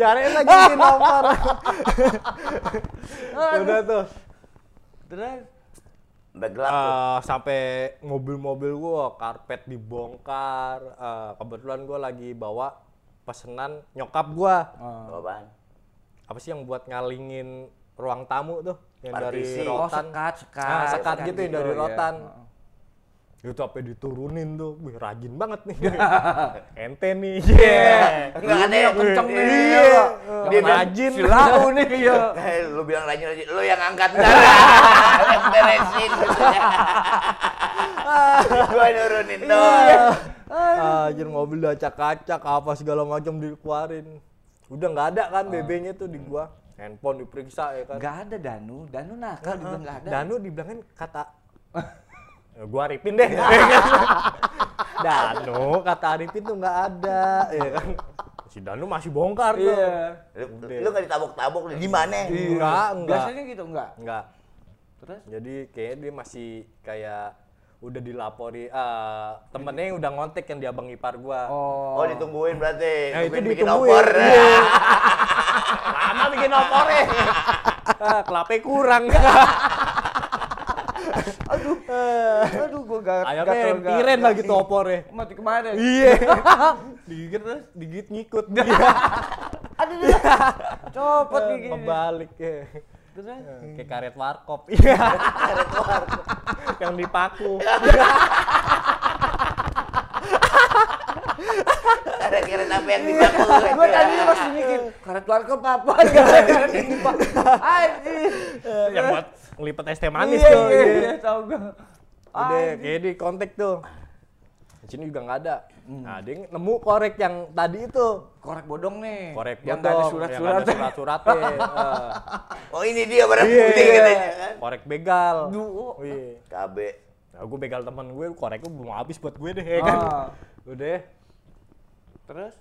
Biarin lagi bikin opor. Udah tuh. Terus? Udah gelap tuh. Eh, sampai mobil-mobil gua karpet dibongkar. Eh, kebetulan gua lagi bawa pesenan nyokap gua. Apaan? Apa sih yang buat ngalingin ruang tamu tuh? Yang dari Partisi. Oh, rotan. sekat, sekat. Ah, sekat gitu yang dari ya. Itu sampai diturunin tuh. Wih, rajin banget nih. Ente nih. Iya. Enggak ada yang kenceng nih. Iya. ya. Dia rajin. Si Lau nih, iya. Eh, lu bilang rajin rajin, lu yang angkat ntar. yang beresin. Gua nurunin doang. Anjir mobil udah acak-acak apa segala macam dikeluarin. Udah nggak ada kan BB-nya tuh di gua. Handphone diperiksa ya kan. Gak ada Danu, Danu nakal dibilang gak ada. Danu dibilangin kata Ya, gua Arifin deh. Danu kata Arifin tuh nggak ada ya kan. Si Danu masih bongkar tuh. Iya. Lu, lu gak ditabok-tabok di mana? Enggak, enggak. Biasanya gitu enggak? Enggak. Terus? Jadi kayaknya dia masih kayak udah dilapori eh temennya yang udah ngontek yang di abang ipar gua. Oh, ditungguin berarti. Nah, itu Tungguin bikin ditungguin. opor. Iya. Lama bikin opornya. ah, kelape kurang. Aduh, aduh gua gak Ayamnya gak- tiren gak- lagi tuh opornya. Mati kemarin. Iya. digigit terus, digigit ngikut. Aduh, aduh. Copot nih gini. Kebalik ya. Terus? Kayak karet warkop. Iya. karet warkop. yang dipaku. Ada kira apa yang dipaku. Gua tadi masih mikir, karet warkop apa? Karet ini pak. Yang buat ngelipet es teh manis Iya, tuh. iya, iya. iya, tahu gua. Udah, kayak di kontak tuh. Di sini juga nggak ada. Nah, dia nemu korek yang tadi itu. Korek bodong nih. Korek yang bodong, yang surat-surat. nggak ada surat-suratnya. Eh, Oh ini dia barang Iya. putih katanya kan. korek begal. Duh. Wih. KB. Nah, gue begal temen gue, koreknya belum habis buat gue deh, ya kan. Ah. Udah, Terus?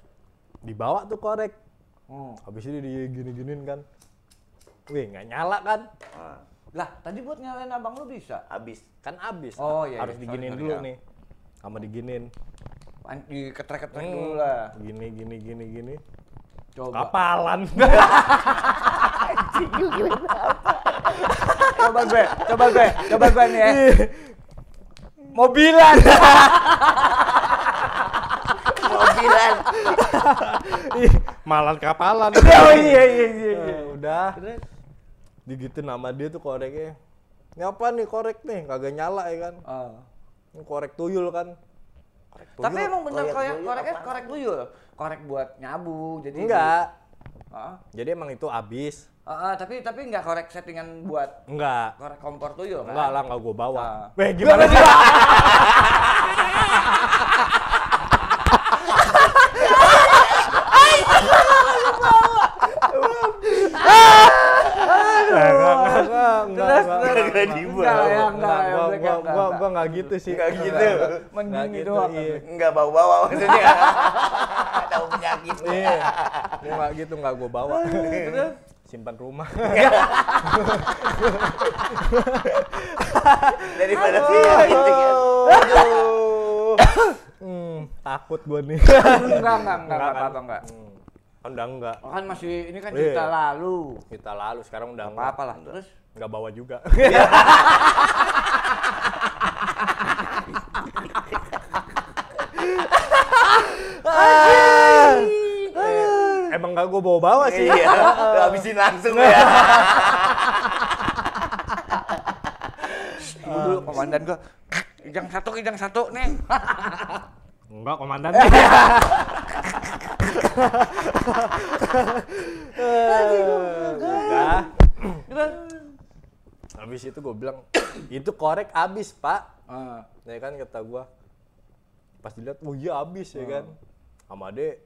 dibawa tuh korek. Oh. Habis itu digini-giniin kan. Wih, nggak nyala kan? Ah, Lah, tadi buat nyalain abang lu bisa. habis. Kan habis. Oh, iya, Harus iya. diginiin Sorry, dulu sorry, nih. Sama diginiin. An- Diketrek-ketrek Hmm. dulu lah. Gini, gini, gini, gini. Coba. Kapalan. coba gue, coba gue, coba gue nih ya. Mobilan. Mobilan. Ih, malan kapalan. Oh iya iya iya. Eh, udah. Digitu nama dia tuh koreknya. Ini apa nih korek nih? Kagak nyala ya kan? Ah. Ini korek tuyul kan? Korek tuyul. Tapi emang bener Korek korek koreknya apaan? korek tuyul. Korek buat nyabu. Jadi enggak. Heeh. Jadi emang itu habis. Heeh, tapi tapi enggak korek settingan buat Enggak. korek kompor tuyul kan? Enggak lah, enggak gua bawa. Ah. Weh, gimana sih? Enggak, enggak, enggak, enggak, Terus, enggak, terus. enggak. Enggak ya, enggak Enggak, ya, gua, gua, enggak, gua, enggak. gua enggak gitu sih. Enggak gitu. Enggak Mending gitu, doang. iya. Enggak bawa-bawa maksudnya. Tahu penyakit. Iya. Enggak gitu, enggak gua bawa. Simpan rumah. Daripada penyakit gitu kan. Hmm, takut gua nih. Enggak, enggak, enggak, enggak enggak. Hmm, Kan udah enggak. Oh, kan masih ini kan Iya. cerita lalu. Kita lalu sekarang udah enggak. Apa-apa lah. Terus Enggak bawa juga. Emang enggak gua bawa-bawa sih. Iya, habisin langsung ya. dulu komandan gua kijang satu, kijang satu, Neng. Enggak, komandan. Udah. Habis itu gue bilang, itu korek habis pak. Ah. Ya kan kata gua. Pas dilihat, oh iya habis ya kan. Sama ade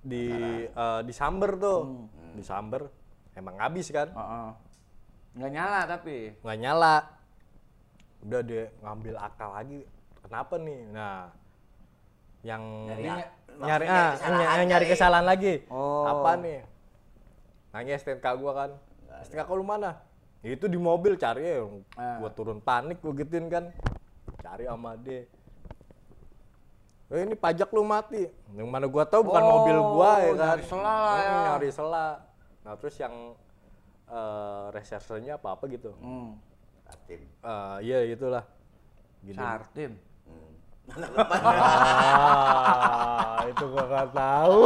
di eh, di samber tuh. Di samber emang habis kan. Heeh. Enggak nyala tapi. Nggak nyala. Udah dia ngambil akal lagi. Kenapa nih? Nah, yang Nyari nyari, nyari, ah, kesalahan ny- nyari kesalahan lagi. Oh. Apa nih? Nanya STNK gua kan. STNK kau lu mana? Itu di mobil cari ya. Ah. Gua turun panik gua gituin kan. Cari sama dia. Eh, ini pajak lu mati. Yang mana gua tahu bukan Oh, mobil gua ya kan. nyari sela lah Hmm, ya. Nyari sela. Nah, terus yang eh resersenya apa-apa gitu. Hmm. Atim. Eh, iya itulah. Gini. Sartim. Ah, itu gua nggak tahu.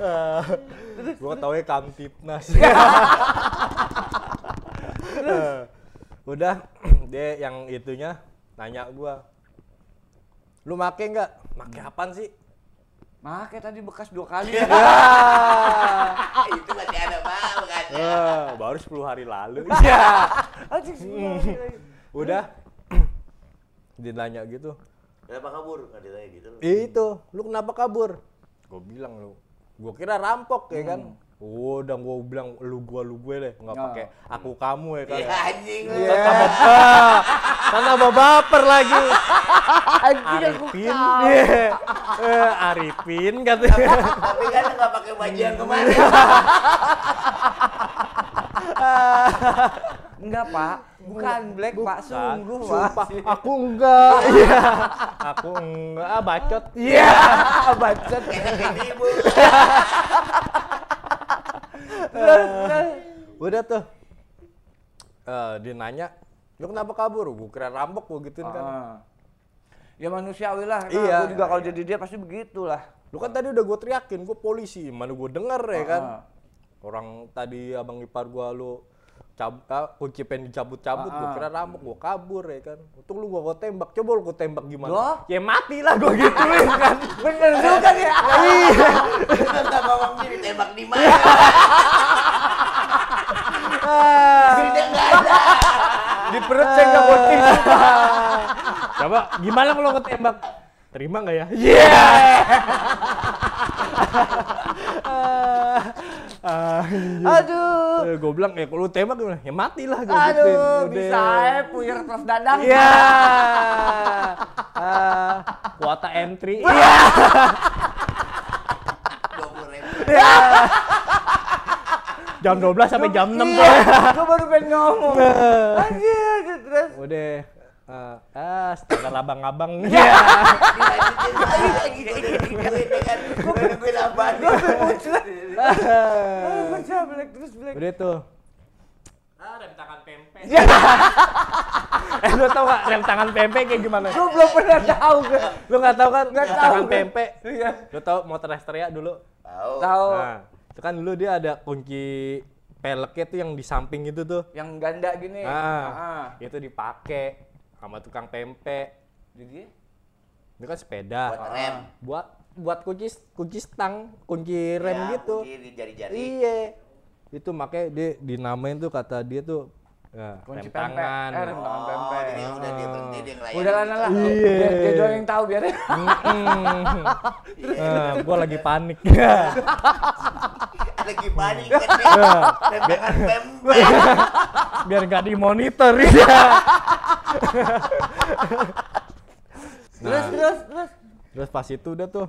Ah, gua tahu ya Kamtipnas. Eh, Udah, dia yang itunya nanya gua. Lu make nggak? Make apaan sih? Make tadi bekas dua kali. Ya. Itu masih ada bau kan. Eh, baru 10 hari lalu. Iya. Udah. dia nanya gitu. Kenapa kabur? Nggak ditanya gitu. Eh, itu, lu kenapa kabur? Gue bilang lu, gue kira rampok ya kan. Oh, udah gue bilang lu gua lu gue deh, nggak Ya. pakai aku kamu ya kan. Iya anjing. lu. Iya. Ah, kan tambah baper lagi. Anjing aku Arifin, iya. Eh, Arifin katanya. Tapi kan nggak pakai baju yang kemarin. Enggak, Pak. Bukan Black, Pak. Sungguh, Pak. Aku enggak. Iya. Aku enggak, ah, bacot. Iya, bacot. Kayak ibu. Udah tuh. Eh, dia nanya, lu kenapa kabur? Gue kira rampok gue gituin kan. Ah. Ya manusiawi lah. Iya. Iya. Gue juga kalau jadi dia pasti begitulah. Lu kan tadi udah gue teriakin, gue polisi. Mana gue denger ya kan. Ah. Orang tadi abang ipar gua lu cabut, ah, kunci pen dicabut-cabut, gue Ah, ah. kira rampok, gue kabur ya kan. Untung lu gua, gua tembak, coba lu gua tembak gimana? Loh? Ya mati lah gue gituin kan. Bener juga ya. Iya. Lu nggak ngomong gini tembak di mana? Ah. Duitnya nggak ada. Di perut saya nggak mau tisu. Coba gimana kalau gue tembak? Terima nggak ya? Iya. Aduh. gue bilang ya kalau lu tembak gimana? Ya mati lah gue gituin. Aduh, Udah. bisa ya puyer terus dadang. Iya. Ah, kuota entry. Iya. Puluh ribu. Jam 12 sampai jam 6 Iya, gue baru pengen ngomong. Anjir, terus. Udah. Ah, ah standar abang-abang. Iya. Iya. Gue nungguin ya kan. Gue. Ah, Baca Black terus Black. Udah tuh. Ah, rem tangan pembo eh lu tau gak rem tangan pempek kayak gimana? Gue belum pernah tahu gue. Lu gak tau kan Nggak rem tangan gue. pempek? Iya. Lu tau motor Astrea dulu? Tahu. Tahu. Nah, itu kan dulu dia ada kunci peleknya tuh yang di samping itu tuh. Yang ganda gini. Ah, Ah. itu dipakai sama tukang pempek. Jadi Itu kan sepeda. Buat rem. Buat buat kunci kunci stang, kunci rem Ya, gitu. kunci di jari-jari. Iya. Itu makanya dia dinamain tuh kata dia tuh ya, kunci rem pempek. tangan. Eh, rem tangan Oh, pempek. jadi udah dia berhenti dia ngelayanin. Udah lah lah. Iya. Dia, dia doang yang tahu biar. Mm-mm. Nah, gua lagi panik. Lagi panik kan dia. Iya. Rem tangan pempek. Biar nggak dimonitor ya. Terus terus terus. Terus pas itu udah tuh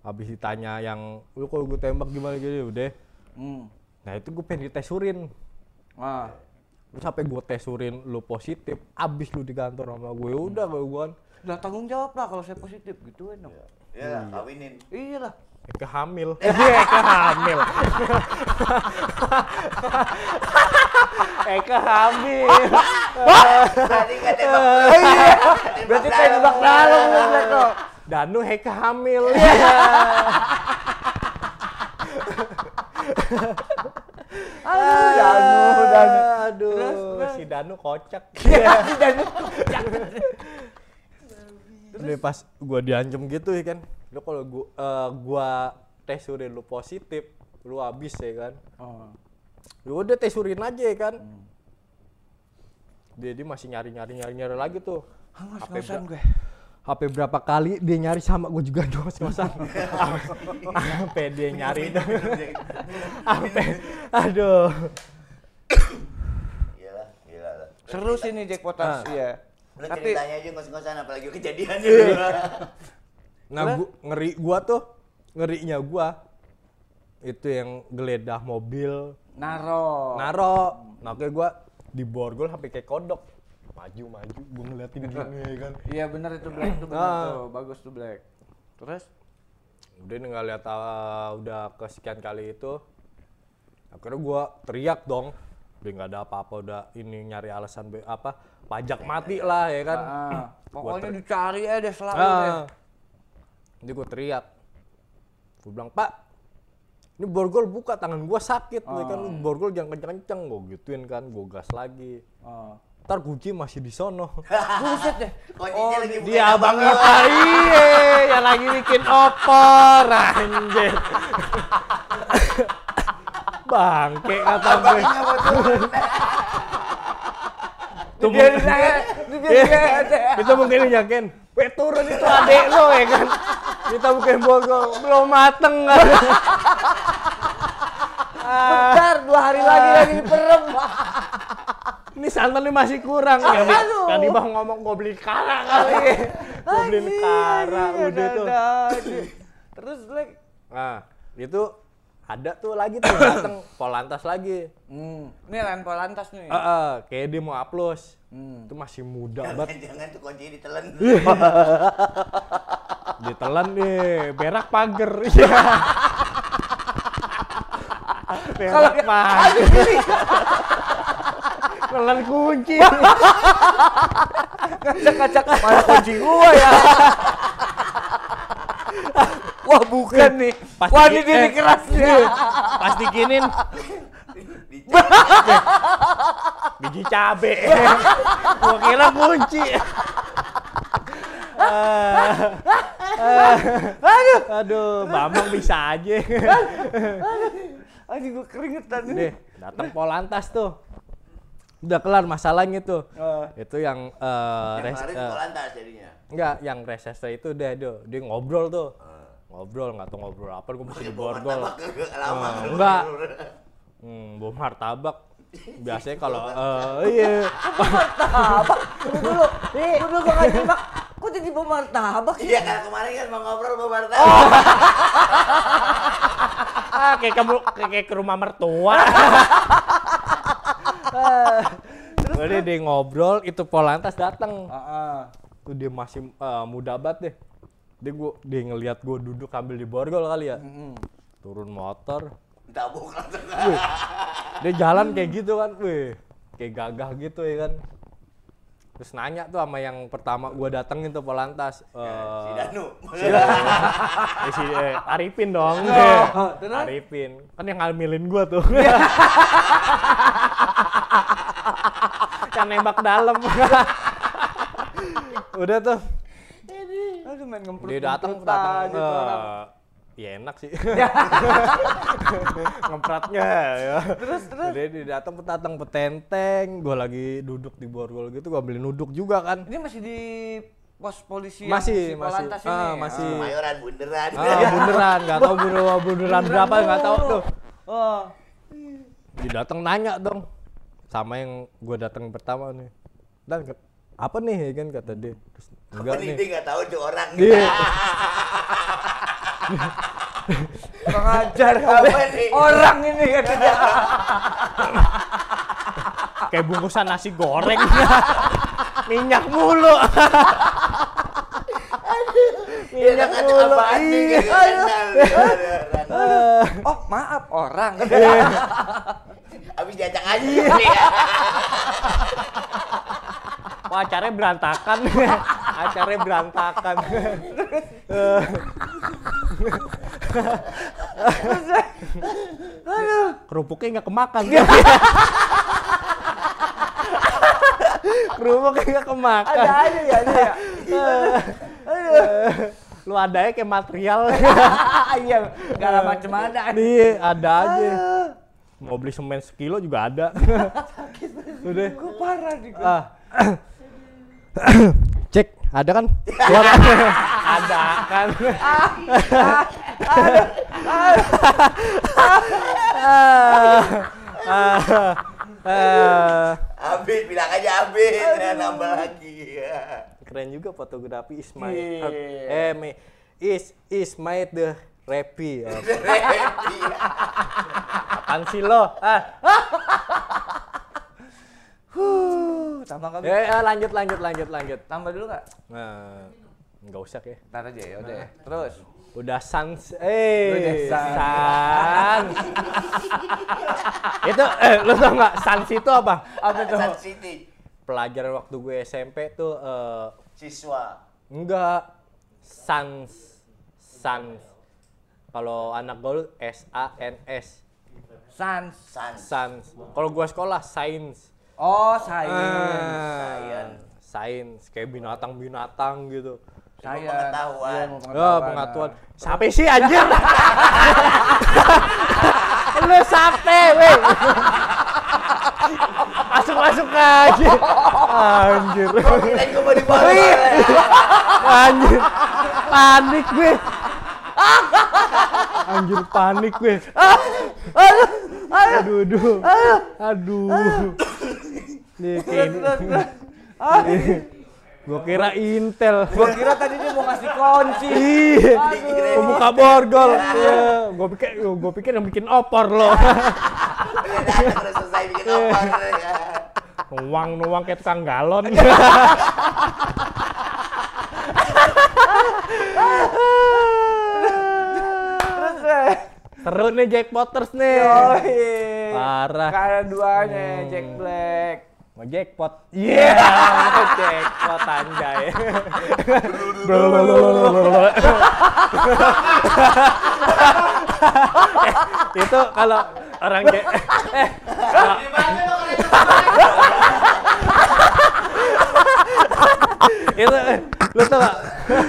habis ditanya yang lu kalau gue tembak gimana gitu udah. Hmm. Nah itu gue pengen ditesurin. Ah. Terus sampai gue tesurin lu positif, abis lu di kantor sama gue udah gue kan. Udah tanggung jawab lah kalau saya positif gituin dong. Ya, kawinin. Iya lah. Eka hamil. Iya Eka hamil. Eka hamil. Tadi nggak tembak. Oh iya. Berarti tembak dalam lu. Danu Heka hamil. Aduh, Danu, Danu. Aduh, Terus, terus. si Danu kocak. Iya, si Danu. Udah pas gua diancam gitu ya kan. Lu kalau gua eh, gua tes urin lu positif, lu habis ya kan. Oh. Lu udah tes urin aja ya kan. Dia, dia masih nyari-nyari nyari-nyari lagi tuh. Hangus ngosan ber- gue. Sampai berapa kali dia nyari sama gue juga ngos-ngosan. Sampai dia nyari. Sampai aduh. Gila lah. Seru sih nih Jack Potas, Ah. iya. Lu Tapi ceritanya aja ngos-ngosan apalagi kejadian Nah, gua, ngeri gua tuh, ngerinya gua itu yang geledah mobil, naro. naro. Nah, kayak gua di borgol sampai kayak kodok. Maju, maju, gua ngeliatin gini ya kan. Iya benar itu Black itu benar Ah. tuh. Bagus tuh Black. Terus Udah nggak lihat ah, udah kesekian kali itu. Akhirnya gua teriak dong. Udah nggak ada apa-apa, udah ini nyari alasan apa pajak mati lah ya kan. ah, Gua pokoknya dicari aja deh selalu deh. Ah. Jadi gue teriak. Gue bilang, Pak, ini borgol buka, tangan gua sakit. ya kan, Ah. Borgol jangan kenceng-kenceng. Gue gituin kan, gue gas lagi. Oh. Ntar kunci masih di sono. Buset deh. Kuncinya lagi bukan Dia abang kita, iye, yang lagi bikin opor, anjir. Bangke kata gue. Dia mungkin- Iya. Kita mungkin yakin, Weh turun itu adek lo ya kan. Kita bukan borgol, belum mateng kan. Ah, Bentar, dua hari lagi lagi diperem. ini santan ini masih kurang. Yang di, Aduh. tadi bang ngomong gue beli kara kali. Gue beliin Anjing, kara udah tuh. Terus Black. Nah, itu ada tuh lagi tuh dateng polantas lagi. Hmm. Ini lain polantas nih. Ah, ah, kayak dia mau upload. Hmm. Itu masih muda banget. Jangan tuh kuncinya ditelan. Ditelan nih, berak pagar. Iya. berak pagar. Telan kunci. Ngacak-ngacak mana kunci gua ya. Wah bukan nih. Pasti Wah di- ini dia eh, keras nih. iya. Pas dikinin biji cabe. Gua kira kunci. Ah, Aduh. aduh, Bambang bisa aja. Anjing gua keringetan ini. Deh, datang Polantas tuh. Udah kelar masalahnya tuh. Ah. Itu yang eh Yang res, eh, polantas jadinya. enggak, yang resesnya itu dia dia, dia ngobrol tuh. Ngobrol, nggak tahu ngobrol apa, gue mesti diborgol. Martabak lama. Eh, enggak. Hmm, bom martabak. Biasanya kalau eh iya. Dulu, dulu gua nggak nyimak. Kok jadi bawa martabak sih? Iya, karena kemarin kan mau ngobrol mau martabak. Oh. ah, kayak kamu kayak, ke rumah mertua. Jadi dia ngobrol, itu Polantas datang. Heeh. Tuh dia masih eh, muda banget deh. Dia gua dia ngelihat gua duduk ambil di borgol kali ya. Turun motor. Wih, dia jalan kayak gitu kan. Wih. kayak gagah gitu ya kan terus nanya tuh sama yang pertama gua datengin tuh polantas Si eh Danu. eh, si eh, Arifin dong Oh? Arifin kan yang ngambilin gua tuh yang nembak dalam udah tuh Aduh main ngemprut. dia datang ngemprut datang aja tuh orang. eh, ya enak sih ngempratnya ya Terus terus. dia, dia datang petantang petenteng gue lagi duduk di borgol gitu gue beli nuduk juga kan Ini masih di pos polisi yang Masih, si masih. Polantas ini. Ah, masih. Mayoran bunderan. ah bunderan nggak tahu bunderan bunderan berapa nggak tahu tuh Oh. dia datang nanya dong sama yang gue datang pertama nih dan apa nih ya kan kata dia terus enggak nih dia nggak tahu tuh orang. Iya. Kurang ajar Apa kamu. nih? Orang ini katanya. kayak bungkusan nasi goreng minyak mulu minyak nggak mulu iya. nggak kenal. Eh, Oh maaf orang. Habis diajak aja. Iya. ya. Wah, acaranya berantakan. acaranya berantakan. Kerupuknya nggak kemakan. Kerupuknya nggak kemakan. Ada aja ya ada ya. Lu adanya kayak material. Iya, enggak ada macam ada. Nih, ada aja. Mau beli semen sekilo juga ada. Udah. Gue parah nih. gua. Cek, ada kan? Keluar. ada kan? Ah. Abid bilang aja Abid. Nah, nambah lagi. Keren juga fotografi Ismail. Iya. Eh, me, is Ismail the Repi. Apaan sih lo? Ah. Huh, tambah. Eh, eh, lanjut lanjut lanjut lanjut. Tambah dulu kak. Nah, nggak usah ya. Ntar aja ya udah. ya. Terus. Udah sans, eh, sans. sans. itu, eh, lu tau nggak sans itu apa? Apa tuh? Sun City. Pelajaran waktu gue SMP tuh, eh, Siswa. enggak sans, sans. Kalau anak gue S A N S, Sans. Sans. sans. Kalau gue sekolah sains. Oh, saya. Ah, sains kayak binatang-binatang gitu. Saya. pengetahuan. Iya, mau Oh, pengetahuan. Siapa sih anjir? Lu sape, weh. Masuk-masuk aja. Anjir. Mau dibawa. Anjir. Panik gue. Anjir panik gue. Aduh, aduh. Aduh. Nih, kayak Gue kira Intel. Gua kira tadi dia mau ngasih kunci. Iya, pembuka borgol. Iya, gue pikir, gue pikir yang bikin opor loh. Udah selesai bikin opor. ya. nuang nuang kayak tukang galon. Terus. Seru nih Jackpoters nih. Yoi. Parah. Kayak duanya Jack Black. Mau jackpot. Iya, jackpot anjay. Eh, itu kalau orang jack eh kalau- itu eh, lu tau gak?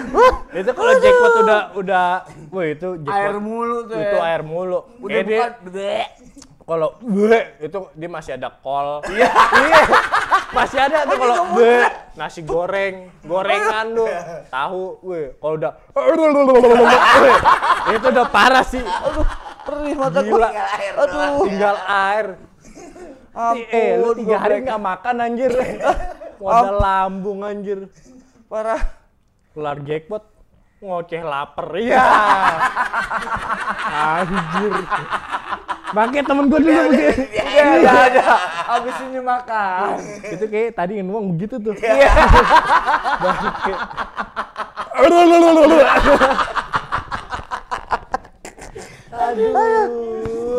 itu kalau jackpot udah udah wah itu jackpot. Air mulu tuh itu ya. air mulu. Udah dia- bukan kalau gue itu dia masih ada kol. Iya. Masih ada tuh kalau gue nasi goreng gorengan tuh tahu gue kalau udah itu udah parah sih. Perih mata Gila. gua. Tinggal air. Aduh. tinggal air. Ampun, eh lu tiga hari nggak makan anjir modal lambung anjir Parah. kelar jackpot ngoceh lapar iya anjir Bangke temen gue dulu begitu. Iya, ada ada. Habis ini makan. itu kayak tadi nuang begitu tuh. Iya. Bangke. Aduh.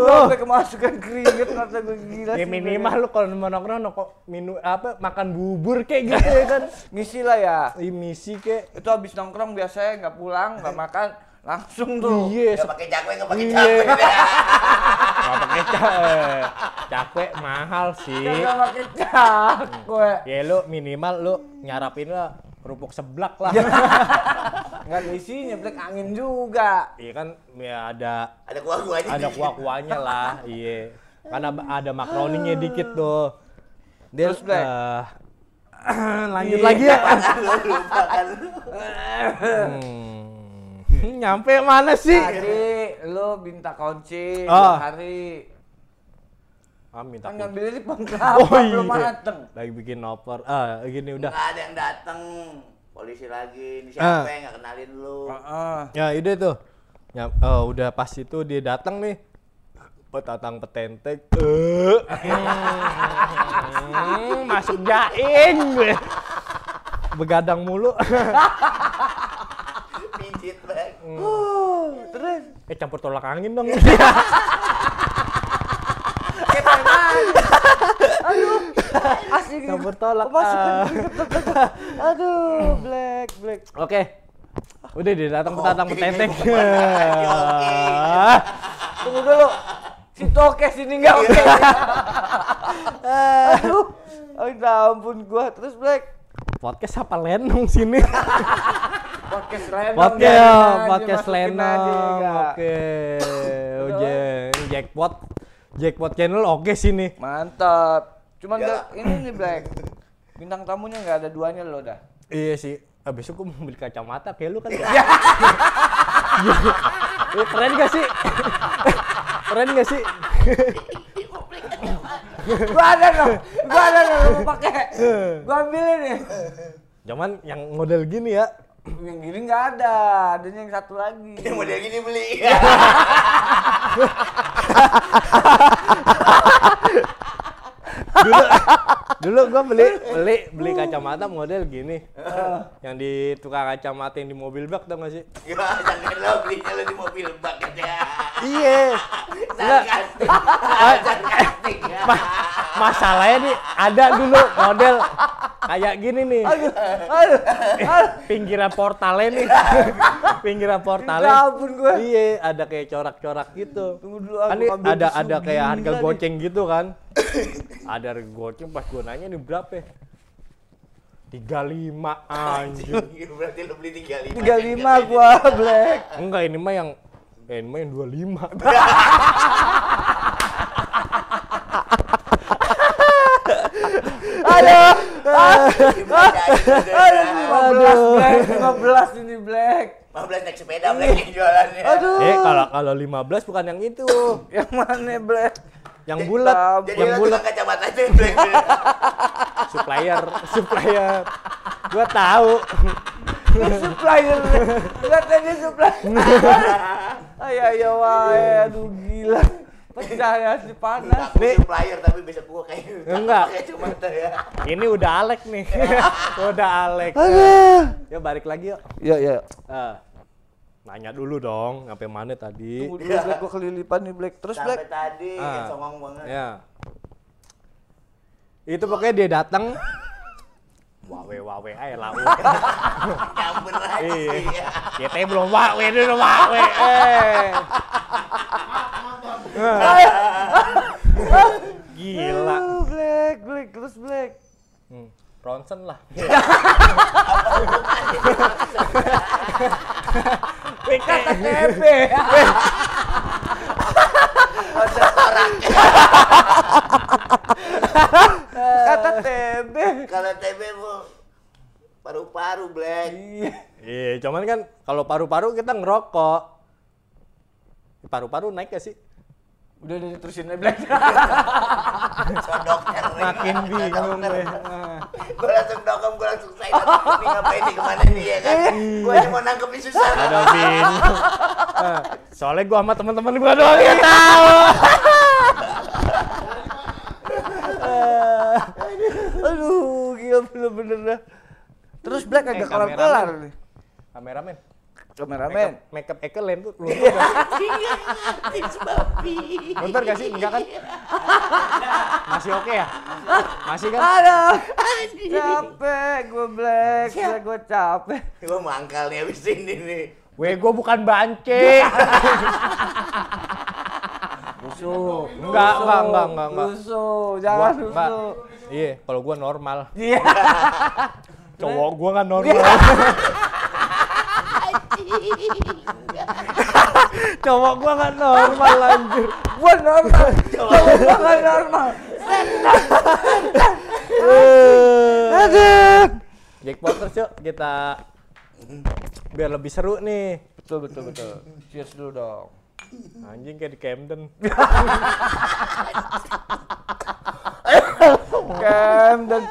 sampai kemasukan keringet kata gue gila Ya sih, minimal lu kalau mau nongkrong nongkrong minum apa makan bubur kayak gitu ya kan. Ngisi lah ya Ih, misi kayak. itu habis nongkrong biasanya nggak pulang nggak makan langsung tuh Iya, Nggak pakai cakwe, nggak pakai Iya. cakwe. Gak pakai cakwe. Cakwe mahal sih. nggak pakai cakwe Ya lu minimal lu nyarapin lah kerupuk seblak lah. nggak ada isinya black angin juga Iya kan ya ada Ada kuah-kuahnya. ada kuah-kuahnya lah. Iya. Karena ada makaroninya dikit tuh. Dia Terus, Black? eh, lanjut Iya. lagi ya. Lupa kan. Hmm. Nyampe mana sih? tadi lu minta kunci Oh. hari Ah, minta kan ngambilnya di Oh belum iya. mateng Lagi bikin oper. Ah, gini udah. Nggak ada yang datang. Polisi lagi. Ini Ah. siapa yang nggak kenalin lu? Heeh. Ya ide tuh. Ya, oh, udah pas itu dia datang nih. Petatang petentek. Eh. Hmm, masuk jaing gue. Begadang mulu. Pijit banget. terus eh campur tolak angin dong. aduh. Asik. Campur tolak. Aduh black black. Oke. Udah dia datang petatang oke. tunggu dulu. Si toke sini nggak oke aduh. Oh ampun gua. Terus black. Podcast apa lenong sini? podcast lenong Podcast, aja, podcast lenong. Oke. Udah. jackpot. Jackpot channel oke sini. mantap cuman Ya. nggak- ini nih black bintang tamunya nggak ada duanya lo dah Iya sih. Abis itu gue mau beli kacamata kayak lu kan. Eh, keren gak sih? keren gak sih? gua ada dong gua ada dong lu pakai gua ambilin nih Cuman yang model gini ya. Yang gini nggak ada adanya yang satu lagi Ini model gini beli. Dulu dulu gue beli beli beli kacamata model gini. yang di tukang kacamata yang di mobil bak tau gak sih? Ya, jangan lo belinya lo di mobil bak aja. Iya. Enggak. Sarkastik. Sarkastik. Ma- masalahnya nih ada dulu model kayak gini nih. aduh aduh aduh pinggiran portalnya nih. pinggiran Ya portalnya. ampun gua. Iya, ada kayak corak-corak gitu. Tunggu dulu Kan aku ini ambil ada ada kayak harga gila nih. goceng gitu kan. Ada goceng pas gua nanya nih berapa ya? 35 anjir. Berarti lo beli 35. tiga lima gua black Enggak ini mah yang eh, ini mah yang 25. aduh Aduh. lima belas black lima belas ini black 15 naik sepeda black yang jualannya. aduh eh kalau kalau 15 bukan yang itu. yang mana black Yang bulat, Jadi yang bulat kacamata aja black. supplier, supplier. Gua tahu. Ini supplier lihat tadi supplier ayo ayo wae aduh gila pecah ya si panas Aku supplier tapi besok gua kayak Enggak. kayak kacamata ya. Ini udah Alek nih. udah Alek. Ya balik lagi yuk. ya ya Eh, nanya dulu dong, sampai mana tadi? tunggu dulu black gua kelilipan nih black terus Sampai black tadi Ah. songong banget. Ya. Itu pokoknya dia datang. Wawe wawe aja lau. Campur aja Iya. sih. ya. Kita belum wawe dulu wawe. Eh. Gila. Black black terus black Hmm, Ronsen lah. kata TP kata TB Kalau TB bu paru-paru black. iya Iya, cuman kan kalau paru-paru kita ngerokok. Paru-paru naik gak sih? Udah udah terusin aja black So dokter. Makin bingung gue. Gue langsung dokem, gue langsung saya ini ngapain nih ke mana nih ya kan? Gue cuma nangkepin susah. Bingung. Nah, Soalnya gua sama teman-teman gua doang yang tahu. aduh gila bener-bener dah terus black agak kelar-kelar nih Kameramen. Kameramen. make up ekelen tuh lu Iya, Artis babi. nonton gak sih enggak kan masih oke ya masih kan Aduh. Capek gue black, gue capek. Gua mangkal nih abis ini nih. Weh, gue bukan banci. Rusuh. Enggak, enggak, enggak, enggak, enggak. Rusuh, jangan rusuh. Iya, kalau gue normal. Iya. Cowok gue kan normal. Cowok gue kan normal lanjut. Gue normal. Gue gak normal. Aduh. Jack Potter yuk kita biar lebih seru nih. Betul, betul, betul. Cheers dulu dong. Anjing kayak di Camden. Kem dan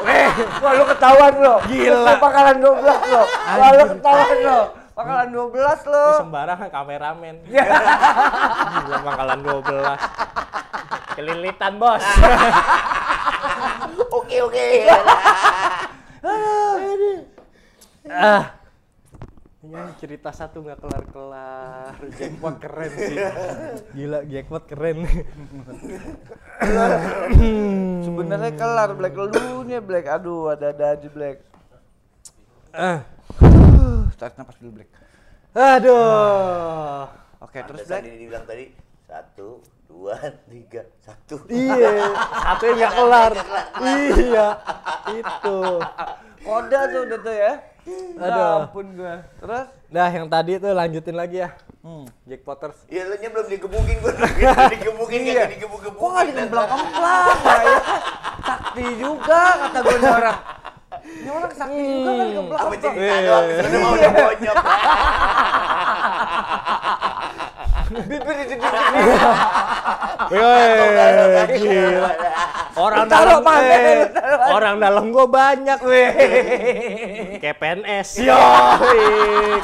Weh, wah lu ketahuan lo. Gila. Lu pakalan 12 lo. Wah lu ketahuan lo. Pakalan 12 lo. Ini sembarangan kameramen. Gila pangkalan 12. Kelilitan, Bos. Oke oke. ah. Ini cerita satu nggak kelar-kelar. Jackpot keren sih. Gila, jackpot keren. Sebenarnya kelar Black lu nih Black. Aduh, ada-ada aja Black. Ah. Uh, tarik napas dulu Black. Aduh. Oke, terus Terus Black. tadi dibilang tadi satu, dua, tiga, satu. Iya, satu yang nggak kelar. Iya, itu. Kode tuh udah tuh ya. Aduh. Aduh. ampun gua. Terus? Nah, yang tadi tuh lanjutin lagi ya. Hmm. Jack Potters. Iya lu belum digebukin gua. Nggak digebukin Iya. nggak digebuk-gebukin. Kok nggak dikemplang-kemplang ya? Sakti juga kata gue orang. Ini orang sakti juga kan Apa kemplang-kemplang. cerita doang, sudah mau udah bonyok. Wih, gila. Orang dalam eh, taruh mana? orang dalam gua banyak, weh. Kayak PNS. Yo,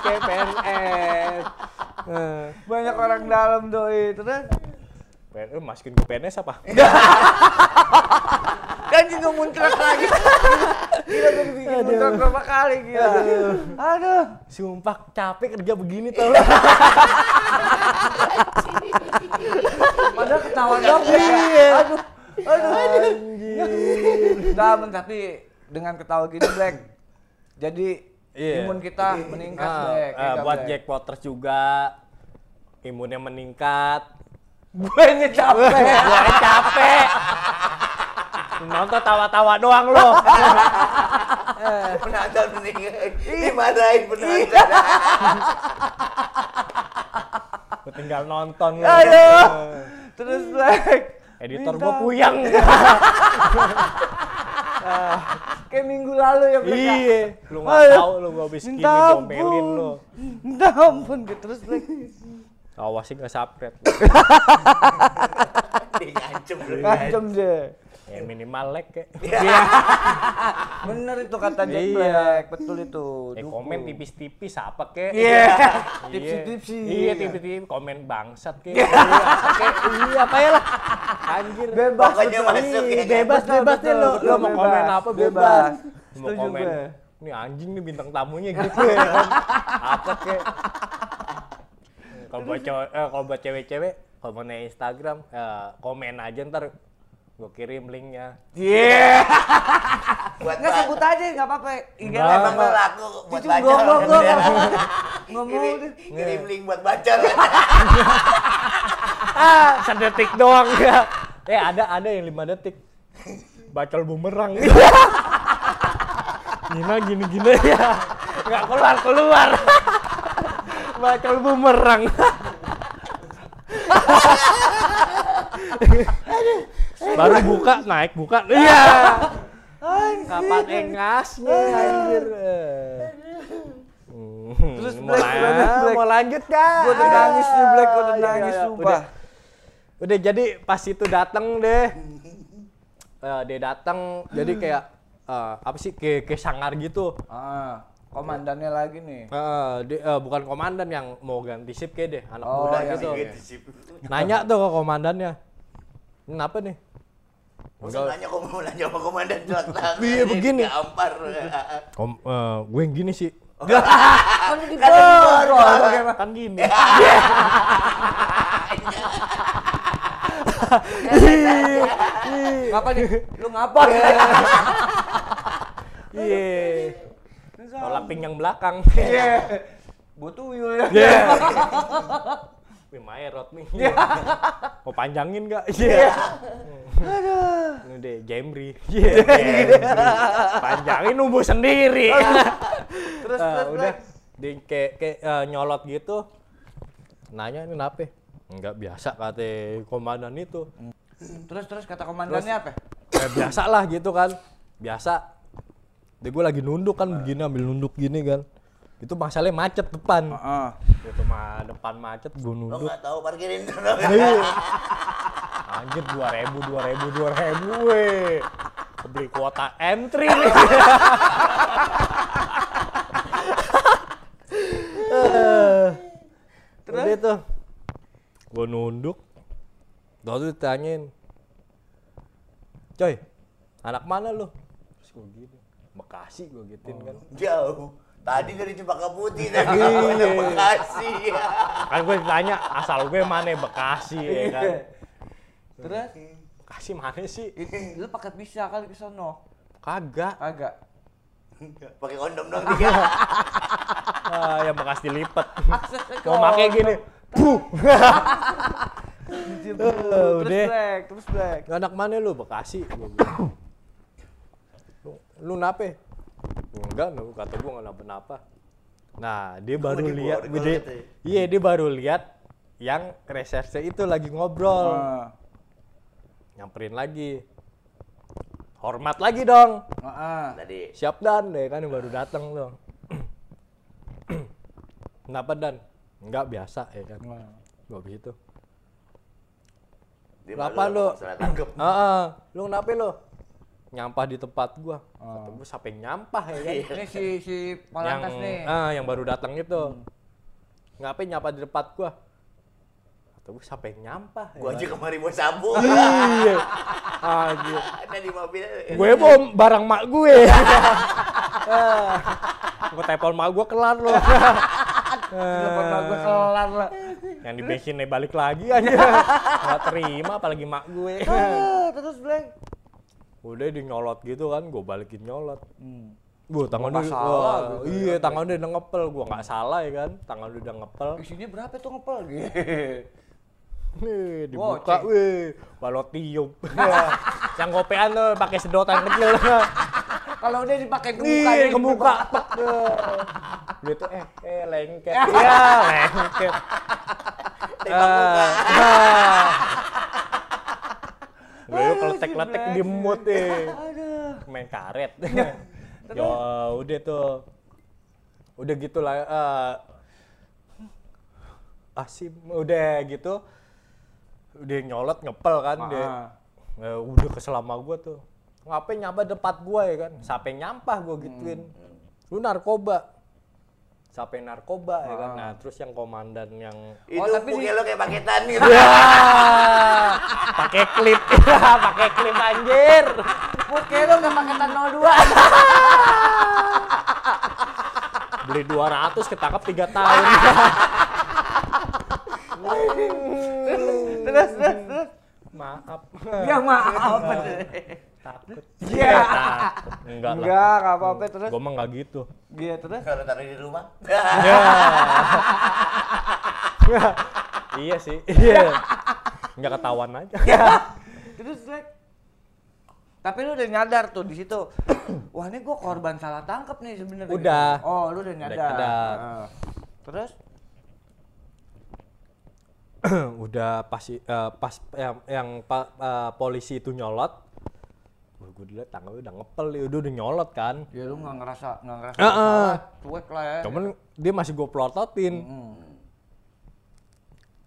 kayak PNS. Banyak orang dalam doi. Terus PNS masukin ke PNS apa? kan juga muncrat lagi. Gila gue dibikin muncrat berapa kali gila. Aduh. Sumpah capek kerja begini tau. Padahal ketawa. Iya. Aduh. Aduh. Anjir. Nah, tapi dengan ketawa gini Black. Jadi Iya. imun kita meningkat Ah, Black. nggak, buat Black? Jack Potters juga imunnya meningkat. Gue ini capek. Gua capek. Nonton tawa-tawa doang lo. Penonton mending dimarahin penonton. Gua tinggal nonton. Ayo. Terus Black. Editor gua puyeng. Kayak minggu lalu ya ya? Iya, lu nggak tahu lu gua habis gini ampun. lu. Minta ampun gitu terus Black. Awas sih nggak sapret. Dia ngancem lu. Kacem deh. Ya minimal like kek. Bener itu kata Jack Iya. Black, betul itu. Eh Dukung. komen tipis-tipis apa kek? Iya. Iya. Tipsi-tipsi. Iya, tipis-tipis komen bangsat kek. Iya, apa kek? Iya, apa ya lah. Anjir. Bebas Pokoknya masuk ya. bebas bebas deh lo. Lo mau komen apa Bebas. Mau komen. Nih anjing nih bintang tamunya gitu ya. apa kek? Kalau buat cewek, eh, kalau buat cewek-cewek, kalau mau naik Instagram, ya, komen aja ntar gue kirim linknya. Iya. Buat Nggak sebut aja nggak apa-apa. Nggak. lah. Emang lu laku buat Itu baca. gua Iya. nggak mau Kirim, link buat baca. ah sedetik doang ya eh ada ada yang lima detik bacol bumerang Gina gini gini ya nggak keluar keluar bacol bumerang baru buka naik buka iya kapan engasnya anjir Hmm, Terus mau, Black, Black? mau lanjut gak? Gua udah nangis nih Black, gua udah nangis sumpah. Udah, udah jadi pas itu datang deh. Eh, dia datang jadi kayak eh, apa sih kayak, kayak sangar gitu. Ah, komandannya lagi nih. Eh, dia, eh, bukan komandan yang mau ganti sip kayak deh, anak Oh, muda gitu. Gitu. Nanya tuh ke komandannya, kenapa nih? Masa nanya kok mau nanya sama komandan celak Iya, begini. Gampar. Kom, eh, gue yang gini sih. Kan di borol bagaimana? Kan gini. Ngapa nih? Lu ngapa? Iya. Tolak pinggang belakang. Iya. Botuyul ya. Iya. Wih, maerot nih. Mau panjangin nggak? Iya. Aduh. Ini deh, Jamri. Iya. Panjangin numbuh sendiri. Terus Ah, terus udah di kayak kayak eh, nyolot gitu. Nanya ini kenapa? Enggak biasa kata komandan itu. Terus terus kata komandannya apa? Eh, biasa lah gitu kan. Biasa. Dia gue lagi nunduk kan begini ambil nunduk gini kan. Itu masalahnya macet depan. Heeh. Itu mah depan macet gue Lo nunduk. nggak tahu parkirin dulu. Iya. Anjir 2000 2000 2000 weh. Beli kuota M3 nih. Terus Udah tuh. Gue nunduk. Lalu ditanyain. Coy, anak mana lu? Terus gue gini. Bekasi gue gituin kan. Jauh. Tadi dari Cempaka Putih tadi Iya. Bekasi. Kan gue ditanya asal gue mana Bekasi ya kan. Terus Bekasi mana sih? lu pakai bisa kali ke sono. Kagak. Kagak. Pakai kondom dong dia. Ah, yang bekas dilipet. Mau pakai gini. Puh. terus black, terus black. Anak mana lu? Bekasi. Lu, nape? Enggak, lu kata gua enggak napa-napa. Nah, dia baru lihat, ya? iya dia baru lihat yang reserse itu lagi ngobrol, Heeh. nyamperin lagi, hormat lagi dong, Heeh. Tadi siap dan deh kan yang baru datang tuh. Kenapa dan? Enggak biasa ya kan, gua begitu. dia Kenapa lu? Heeh, lu kenapa lu? Nyampah di tempat gua. Kata gua sampai nyampah ya kan. Ini si si yang Polantas nih. ah, yang baru datang itu. Ngapain nyapa di tempat gua? Kata gua sampai nyampah ya. Gua kan. aja kemari mau sabu. Iya. Anjir. Ada di mobil. Gue bom barang mak gue. gue telepon mak gue kelar loh. Telepon bagus kelar lah. Yang di bensinnya balik lagi aja. Gak terima apalagi mak gue. Terus black. Udah di nyolot gitu kan, gue balikin nyolot. Hmm. Gue tangan dia, salah wah, gitu ya. iya tangan dia udah ngepel, gue nggak salah ya kan, tangan dia udah ngepel. Isinya berapa tuh ngepel gitu? Nih, dibuka, Goceng. weh, balot tiup. Yang gopean tuh pakai sedotan kecil. Kalau udah dipakai ke muka Nih, dia ke muka. Dia tuh eh, eh lengket. Iya, lengket. Tembak muka. Gue yuk keletek-keletek di mood eh. Aduh. Main karet. ya udah tuh. Udah gitu lah. eh, Asim, udah gitu. Udah nyolot ngepel kan dia. Ah. Ya, udah kesel sama gue tuh. Ngapain nyapa depan gue ya kan? Sampai nyampah gue gituin. Lu narkoba. Sampai narkoba ya kan. Nah, terus yang komandan yang Itu Oh, tapi di- lo kayak paketan gitu. Ya, pakai klip, pakai klip anjir. Muka lu nggak paketan 02. Beli 200 ketangkap 3 tahun. terus terus terus. Maaf. Ya maaf. Takut. Iya. takut. Enggak lah. Enggak, enggak apa-apa terus. Gua mah enggak gitu. Iya terus. Kalau taruh di rumah. Ya. iya sih. Iya. Enggak ketahuan aja. Terus Black. Tapi lu udah nyadar tuh di situ. Wah, ini gua korban salah tangkap nih sebenarnya. Udah. Oh, lu udah nyadar. nyadar. Heeh. Terus udah pasti eh, pas yang yang pa- eh, polisi itu nyolot. Gue dilihat tangannya udah ngepel, ya udah udah nyolot kan. ya lu nggak ngerasa nggak ngerasa Heeh. salah, cuek lah ya. Cuman dia masih gue pelototin. Hmm.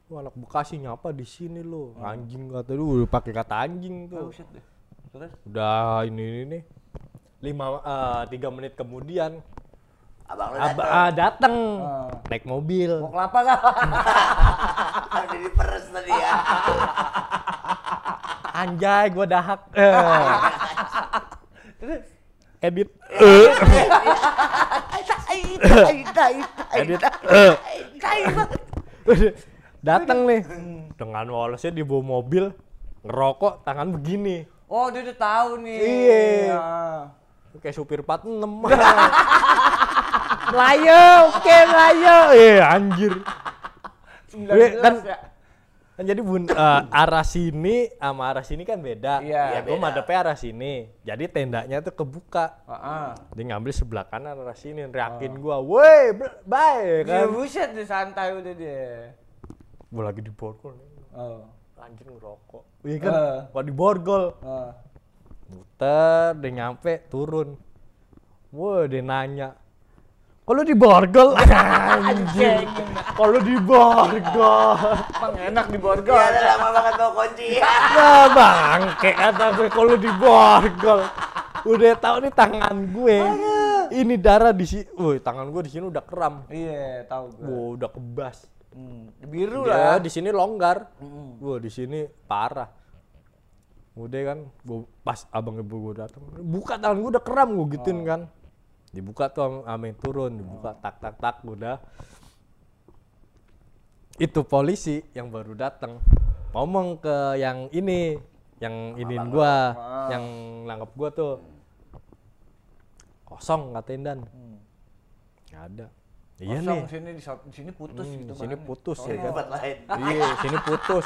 Lu anak Bekasi nyapa di sini lo, anjing kata lu udah pakai kata anjing Oh, tuh. shit deh. Terus Udah ini ini nih. Lima eh, tiga menit kemudian Abang lo Aba datang. ah, dateng Ah. naik mobil. mau kelapa gak? Udah diperes tadi ya. Anjay, gua dahak. Eh. Edit. Edit. Eh. Datang nih dengan walesnya di bawah mobil ngerokok tangan begini Oh, dia udah tahu nih. Iya. Ya. kayak supir 46 Melayu, oke Melayu. Eh anjir. 19 kan ya. Kan jadi bun, eh, arah sini sama arah sini kan beda. Iya, ya, gue madepnya arah sini. Jadi tendanya tuh kebuka. Heeh. Dia ngambil sebelah kanan arah sini, teriakin gua, "Woi, bye." Dia Kan. buset dia santai udah dia. Gua lagi di borgol. Oh. Anjir ngerokok. Iya kan? Eh. Wah di borgol. Oh. Muter, dia nyampe, turun. Wah, dia nanya. Kalau di borgol, anjing. Kalau di borgol. Enak di borgol. udah lama banget bawa kunci. Nah, bangke kata gue kalau di borgol. Udah tahu nih tangan gue. Ini darah di sini. Woi, tangan gue di sini udah kram. Iya, tahu gue. Wah, udah kebas. Hmm. Biru Ya, lah. di sini longgar. Wah, di sini parah. Udah kan, gua pas abang ibu gue datang, buka tangan gue udah kram gue gituin kan. Dibuka tuh am- sama yang turun, dibuka tak tak tak udah. Itu polisi yang baru datang ngomong ke yang ini, yang iniin gua, yang nangkep gua tuh. Kosong katain Dan. Nggak ada. Iya Kosong, nih. sini di, sini putus Hmm, gitu sini putus ya Sono. kan. Lain. Iya, sini putus.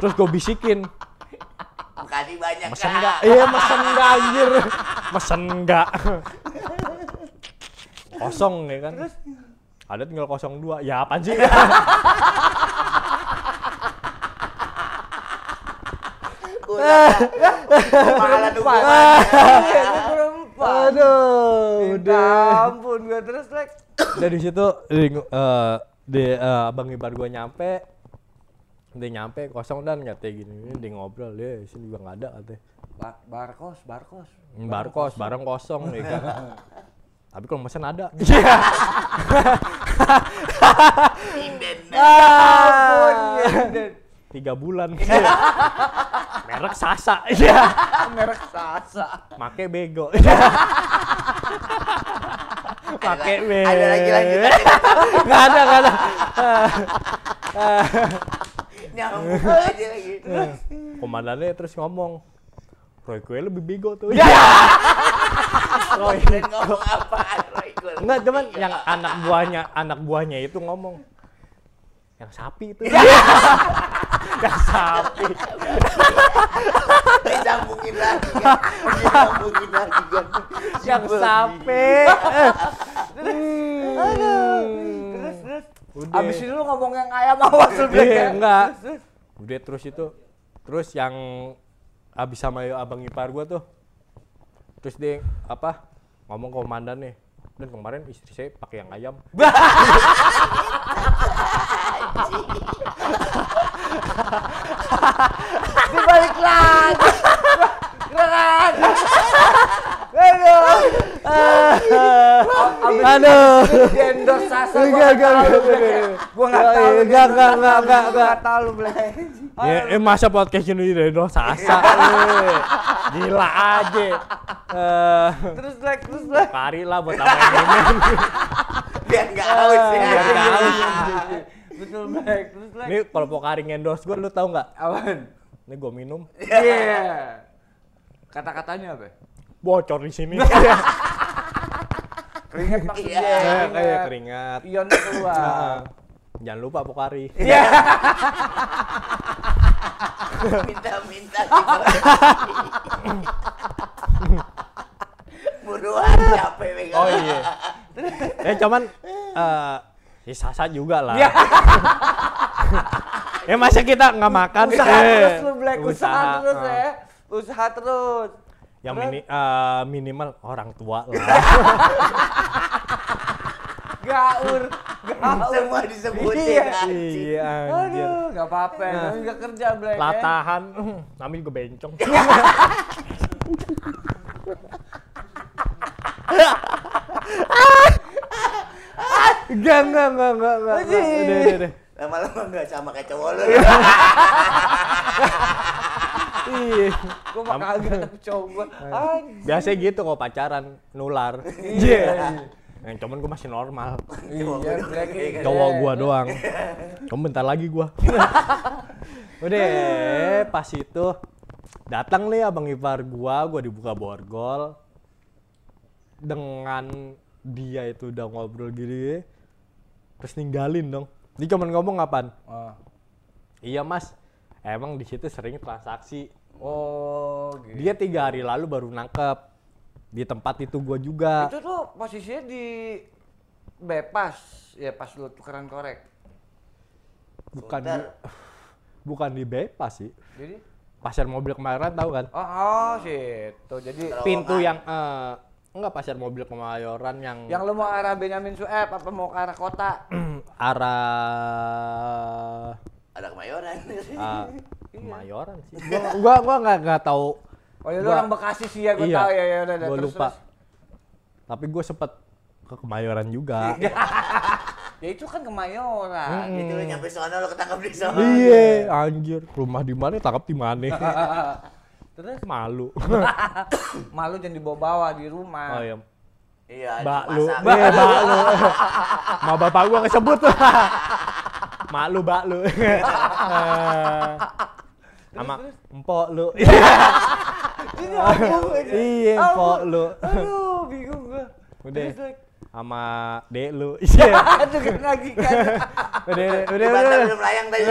Terus gue bisikin, Makasih banyak. mesen Kak. enggak? Iya, mesen enggak anjir. Mesen enggak. Kosong ya kan. Ada tinggal kosong dua. Ya apaan sih? Udah. Ini perempuan. Aduh, Minta ampun gue terus like. Dari situ di, eh, di eh, abang ipar gue nyampe dia nyampe kosong dan katanya gini dia ngobrol dia sini juga nggak ada katanya. Bar barkos, barkos. Hmm, barkos barang kosong ya kan. Tapi kalau mesen ada. Inden. Ampun, ya, tiga bulan. Merek Sasa. Iya. Merek Sasa. make bego. Pakai bego Ada lagi lanjutan. nggak ada nggak ada Nyambung aja lagi. komandannya terus ngomong Roy kue lebih bego tuh Roy Dan ngomong apaan Roy Kul? enggak cuman yang anak buahnya anak buahnya itu ngomong yang sapi itu yang sapi Disambungin lagi kan. Disambungin lagi kan. yang sapi Terus terus. Udah. Abis itu lu ngomong yang ayam awas lu Black, Iya, ya? enggak. Udah terus itu terus yang abis sama abang ipar gua tuh terus dia apa ngomong ke komandan nih dan kemarin istri saya pakai yang ayam Dibalik lagi. Keren. Aduh. Aduh di endorse Sasa Enggak, nggak enggak, tahu, enggak, enggak. Gua nggak Enggak, tahu. enggak, enggak, Sasa, enggak, enggak, nggak tahu lu Black. ya eh, masa podcast ini dari sasa eh. gila aja eh Terus Black, terus Black. kari lah buat apa ini Biar nggak haus ya. biar nggak haus. Betul Black, terus Black. ini kalau pokari endorse gua lu tahu nggak Awan. ini gua minum Iya. Kata-katanya apa? Bocor di sini Keringet maksudnya. Iya. Eh, kayak keringat Ion keluar. Heeh. Jangan lupa Pokari. Iya. Minta-minta Buruan capek megang. Oh iya. eh cuman eh si Sasa juga lah. Iya. ya masa kita nggak makan Usaha eh, terus lu Black, usaha, terus ah. ya. Usaha terus. Yang mini, eh, minimal orang tua lah. Gaur, gaur. Semua disebutin Iya. anjing. iya anjir. Aduh, nggak apa-apa, Nah. namanya nggak kerja Black. ya. Latahan, namanya juga bencong. Enggak, enggak, enggak, enggak, enggak. Anjing. Udah, udah, udah. Lama-lama nggak sama kayak cowok lu. Iya. Gua mah kagak cowok gua. Anjing. Biasanya gitu kalau pacaran nular. Iya. Yang cuman gue masih normal. Iya. Cowok gua doang. Kamu bentar lagi gua. Udah, pas itu datang nih abang ipar gua, gua dibuka borgol dengan dia itu udah ngobrol gini terus ninggalin dong. Dia cuman ngomong apaan? Oh. Iya mas, emang di situ sering transaksi. Oh, gitu. Dia tiga hari lalu baru nangkep di tempat itu gua juga. Itu tuh posisinya di bebas ya pas lu tukeran korek. Bukan di, Sebentar. bukan di Bepas sih. Jadi Pasar mobil kemayoran tahu kan? oh, oh situ. Jadi. Pintu yang eh, enggak pasar mobil kemayoran yang, yang lu mau arah Benyamin Sueb apa mau ke arah kota? arah Ada kemayoran. ah, kemayoran sih. Gua gua gua nggak nggak tahu. Oh ya lu Gua- orang Bekasi sih ya, gua Iya. tahu ya ya udah. Gua terus, lupa. terus. Tapi gue sempet ke kemayoran juga. Ya itu kan Kemayoran. Itu lu nyampe sana lu ketangkap di sana. Iya, anjir. Rumah di mana tangkap di mana? Terus Malu. malu jangan dibawa-bawa di rumah. Oh iya. Iya, Mbak lu. Iya, mbak lu. Ma bapak gua kesebut. Mak lu, mbak lu. Sama empok lu. Iya, Apa? empok lu. Aduh, bingung gua. Udah. Sama dek lu. Iya. Aduh kan lagi kan. Udah, udah, Di udah. Udah. belum layang tadi.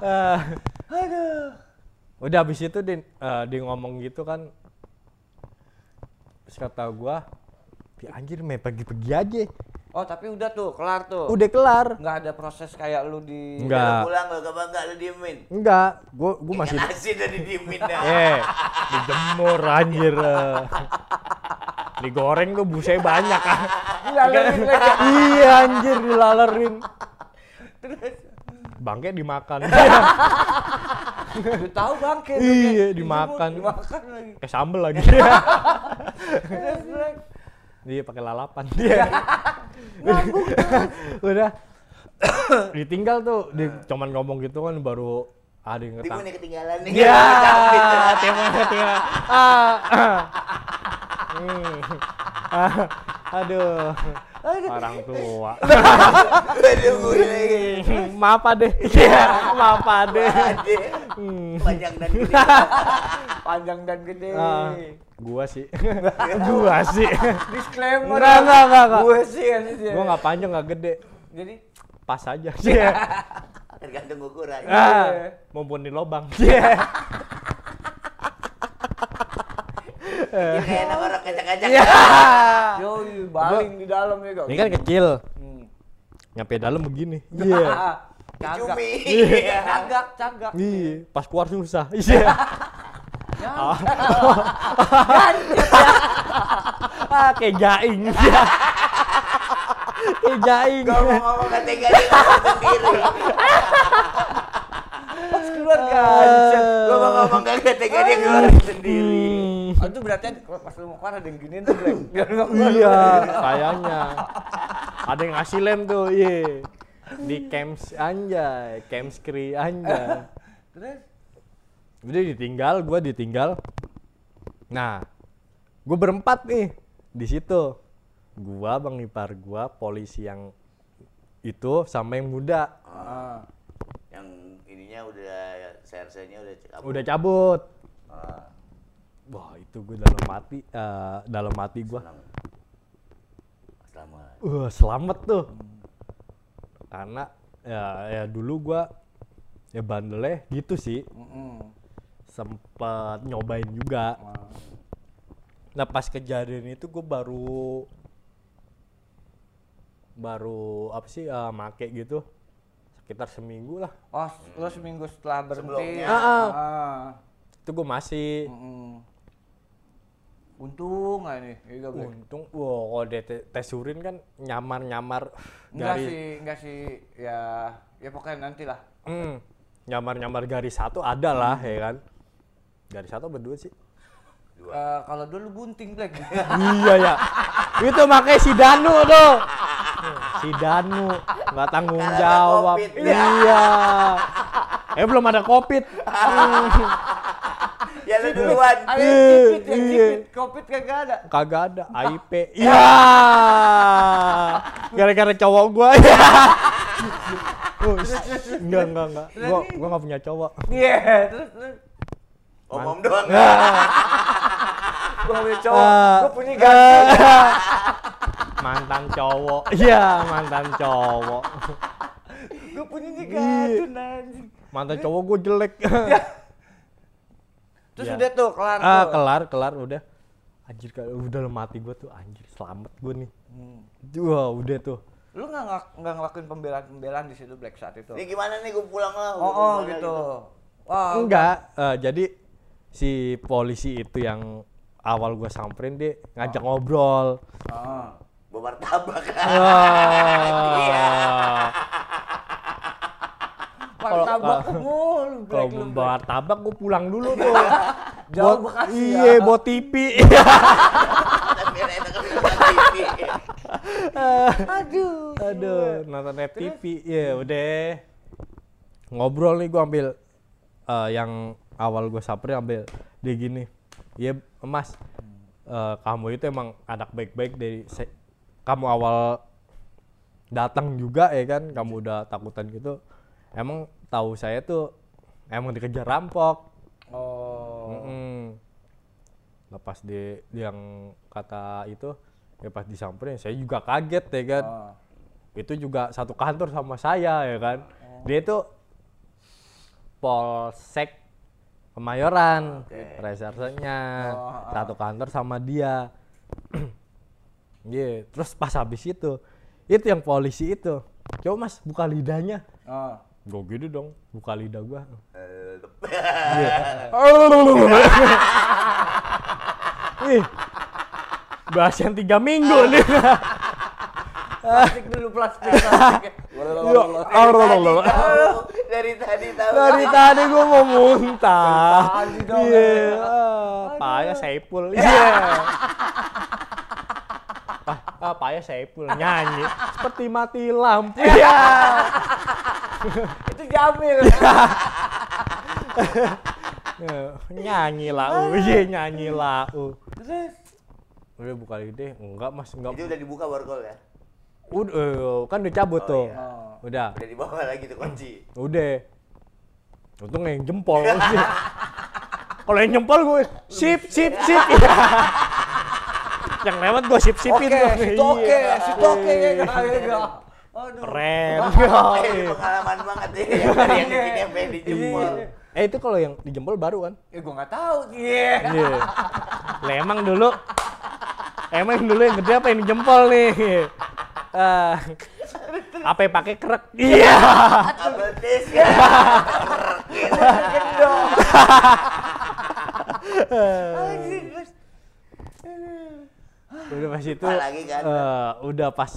Eh, Aduh. Udah habis itu dia, eh, dia ngomong gitu kan. Terus kata gua, "Ya anjir, main pergi-pergi aja." Oh, tapi udah tuh, kelar tuh. Udah kelar. Nggak ada proses kayak lu di Enggak. Lu pulang lu ke bangga lu diemin. Enggak, gua gua masih Ikan asin udah didiemin dah. Eh, dijemur anjir. Digoreng tuh busanya banyak ah. Dilalerin lagi. iya anjir dilalerin. Bangke dimakan. Udah tahu bangke. Iya, dimakan. Dimakan lagi. Kayak sambel lagi. Terus, Dia pakai lalapan dia. Udah. Ditinggal tuh, dia cuman ngomong gitu kan baru ada yang Timun ngetang. nih ketinggalan nih. Ya, timun ketinggalan. Ah, ah. Hmm. Ah, aduh. Orang tua. Aduh, gue lagi. maaf deh. Iya, maaf deh. Ade. Hmm. Panjang dan gede. panjang dan gede. Gua sih. gua sih. Disclaimer. Enggak, enggak, enggak, enggak. Gue sih harusnya. Gua nggak panjang nggak gede. Jadi Pas aja. Iya. Tergantung ukuran. Ah, mumpun di lobang. Iya. Ini kayak enak orang kacak-kacak. Yoi, baling di dalam ya kok. Ini kan kecil. Hmm. Nyampe dalam begini. Iya. Cagak. Cumi. Cagak, cagak. Iya, pas keluar susah. Iya. Ah, ah, kayak jaing. Iya. kayak jaing. Gak dia ngomong sendiri. Pas keluar gancet. Ngomong-ngomong gak tega dia keluar sendiri. Hmm. Oh, itu berarti pas lu mau keluar ada yang giniin tuh, Black. Keluar. Iya, kayaknya. Ada yang ngasih lem tuh, iya. Di camps anjay, camps kri anjay. Terus Udah ditinggal, gua ditinggal. Nah, gue berempat nih di situ. Gua, bang ipar gua, polisi yang itu sama yang muda ah, Yang ininya udah sersernya udah cabut. udah cabut. Ah, Wah itu gue dalam mati, eh, dalam mati gua. selamat. Selamat. Wah selamat tuh. Karena ya, ya dulu gua ya bandelnya gitu sih. mm-mm. Sempet nyobain juga. Ah. Nah pas kejadian itu gue baru baru apa sih eh, make gitu sekitar seminggu lah. Oh, lu seminggu setelah berhenti. Ah, ah. Ah. Itu gue masih Mm-mm. Untung nggak nih? Black. untung. Wow kalau dia te- tes urin kan nyamar nyamar Enggak garis sih, enggak sih. Ya, ya pokoknya nanti lah. Hmm, nyamar nyamar garis satu ada lah ya kan. Garis satu berdua sih. Eh, kalau dulu bunting Black. iya ya. Itu makanya si Danu tuh. Si Danu nggak tanggung Karena jawab. Covid. Iya. Eh belum ada Covid. Hmm. lu duluan. Ada yang cipit, Iya. cipit. Covid kagak ada. Kagak ada AIP. Iya. Gara-gara cowok gua ya. Oh, enggak, enggak, enggak. Gua gua enggak punya cowok. Iya, terus terus. Omong doang. Gua punya cowok, Ah, gua punya ganti. mantan cowok. Iya, mantan cowok. Gua punya nih anjing. Mantan cowok gua jelek. Terus Iya. udah tuh kelar ah, kelar, kelar udah. Anjir, kalau udah mati gua tuh anjir, selamat gua nih. Hmm. Wah, udah tuh. Lu nggak nggak ngelakuin pembelaan-pembelaan di situ Black saat itu? Ini gimana nih gue pulang lah. Oh, oh gitu. Wah, Enggak, eh, jadi si polisi itu yang awal gua samperin dia ngajak ngobrol. Ah. Bawa martabak. Wah. Kalau- Martabak ah. mulu Kalau bawa tabak gua pulang dulu tuh. Jauh Bekasi Iya, ya. buat TV. TV. Aduh. Aduh, nonton FTV. Ya udah. Ngobrol nih gua ambil eh, yang awal gua samperin ambil dia gini. Iya, Mas. eh, kamu itu emang anak baik-baik dari kamu awal datang juga ya kan, kamu udah takutan gitu. Emang tahu saya tuh emang dikejar rampok. Oh. Mm-mm. Lepas di yang kata itu, ya pas disamperin saya juga kaget ya kan. Ah. Itu juga satu kantor sama saya ya kan. Dia itu polsek Kemayoran, resersenya Oh, satu kantor sama dia. Iya, terus pas habis itu, itu yang polisi itu, coba mas buka lidahnya. Ah. Gue gini dong, buka lidah gua. Eh, Iya. Ih, bahas yang tiga minggu nih. Plastik dulu plastik. plastik. Dari tadi tahu. Dari tadi gua mau muntah. Iya, ah, payah Saipul. Iya. Ah, ah, payah Saipul nyanyi seperti mati lampu. Iya. Itu Jamil. Eh, nyanyi lau, iya nyanyi lau. Terus Udah buka ide, enggak mas, enggak. Itu udah dibuka barcode ya? Udah, eh, kan udah cabut tuh. iya. Oh. Udah, Udah dibawa lagi tuh kunci. udah. Untung yang jempol. Kalau yang jempol gue sip sip sip. yang lewat gue sip sipin tuh. situ oke, Iya. situ oke ya. Aduh. Keren. Pengalaman banget ya. Dari yang di sini sampai di jempol. eh itu kalau yang dijempol baru kan? Ya gua nggak tahu. Iya. Iya. Lah emang dulu emang dulu yang gede apa yang dijempol nih? Ah, apa yang pakai kerek? Iya. Ya. Gendong. Udah pas itu Apalagi kan? eh, udah pas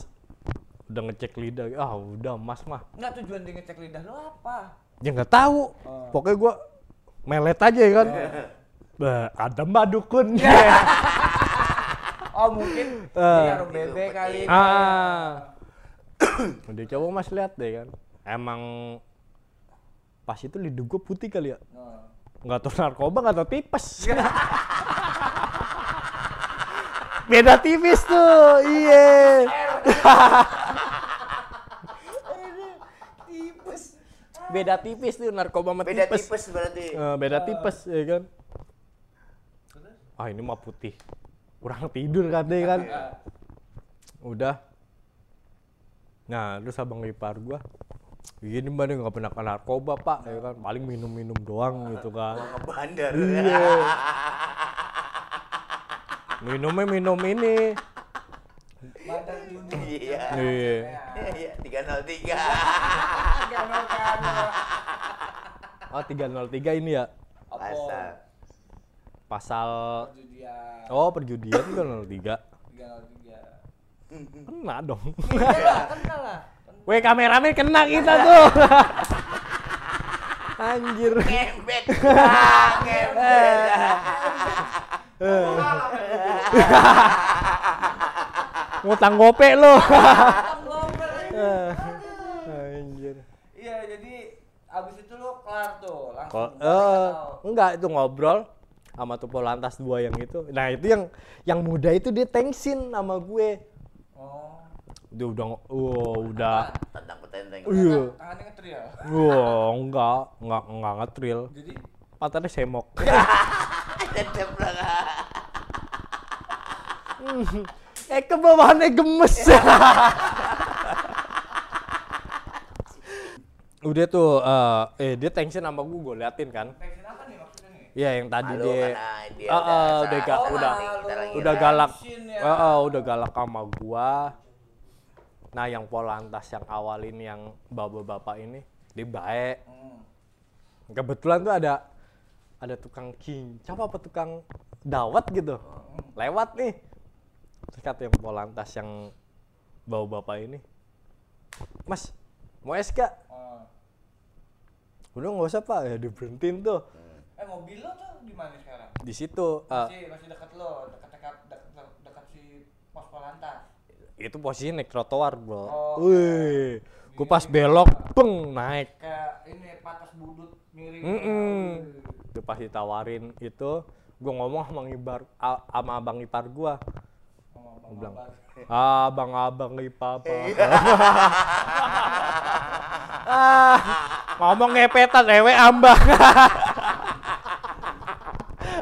udah ngecek lidah ah udah mas mah Nggak tujuan dia ngecek lidah lu apa? ya nggak tahu Oh. pokoknya gua melet aja ya kan bah ada mbak dukun Oh mungkin Eh. dia naruh bebek kali. ah. Udah coba mas lihat deh kan. Emang pas itu lidah gua putih kali ya. Oh. nggak tahu narkoba nggak tahu tipes. Beda tipis tuh iya beda tipis tuh narkoba sama Beda tipes. tipes berarti. Eh, beda tipes ya kan. Ah ini mah putih kurang tidur katanya kan udah nah terus abang ipar gua gini mbak nih nggak pernah kena narkoba pak ya kan paling minum minum doang gitu kan Ngebandar. Iya. minumnya minum ini Badan ini. Iya. iya Iya, 303. oh 303 ini ya. Pasal Perjudian. oh perjudian 303 303. kena dong Kenal, kenal lah. Weh kameramen kena kita tuh. Anjir. Ngembek. Ngembek. Ngutang gope lo. Anjir. Iya, jadi abis itu lu kelar tuh langsung. Eh enggak itu ngobrol. Sama tuh Polantas dua yang itu. Nah, itu yang yang muda itu dia tengsin sama gue. Oh. Dia udah wow, udah Tentang petenteng. iya. Tangannya ngetrial. Wah, enggak, enggak enggak ngetril. Jadi Patahnya semok. Tetep lah. eh kebawahannya gemes. Udah tuh eh eh dia tension sama gue, gue liatin kan. pengen apa? Iya yang tadi Malu dia, dia Ah, ah, udah udah saat ga- kita udah udah galak, ya. Ah, ah, udah galak sama gua. Nah yang Polantas yang awal ini yang bapak-bapak ini dia baik. Hmm. Kebetulan tuh ada ada tukang kincap apa tukang dawet gitu, lewat nih. Terus kata yang Polantas yang bawa bapak ini, Mas mau es gak? Oh. Udah nggak usah pak, ya diberhentiin tuh Eh mobil lo tuh di mana sekarang? di situ. eh, Masih masih dekat lo, dekat dekat dekat dekat si pos Polantas. itu posisi naik trotoar bro. Oh, Wih, gue pas belok, beng naik. Kayak ini patas budut miring. Mm Itu pas ditawarin itu, gue ngomong sama ngibar, a- sama abang ipar gue. Oh, Gua bilang, Bang. abang-abang ipar ah, ngomong ngepetan, ewe ambang.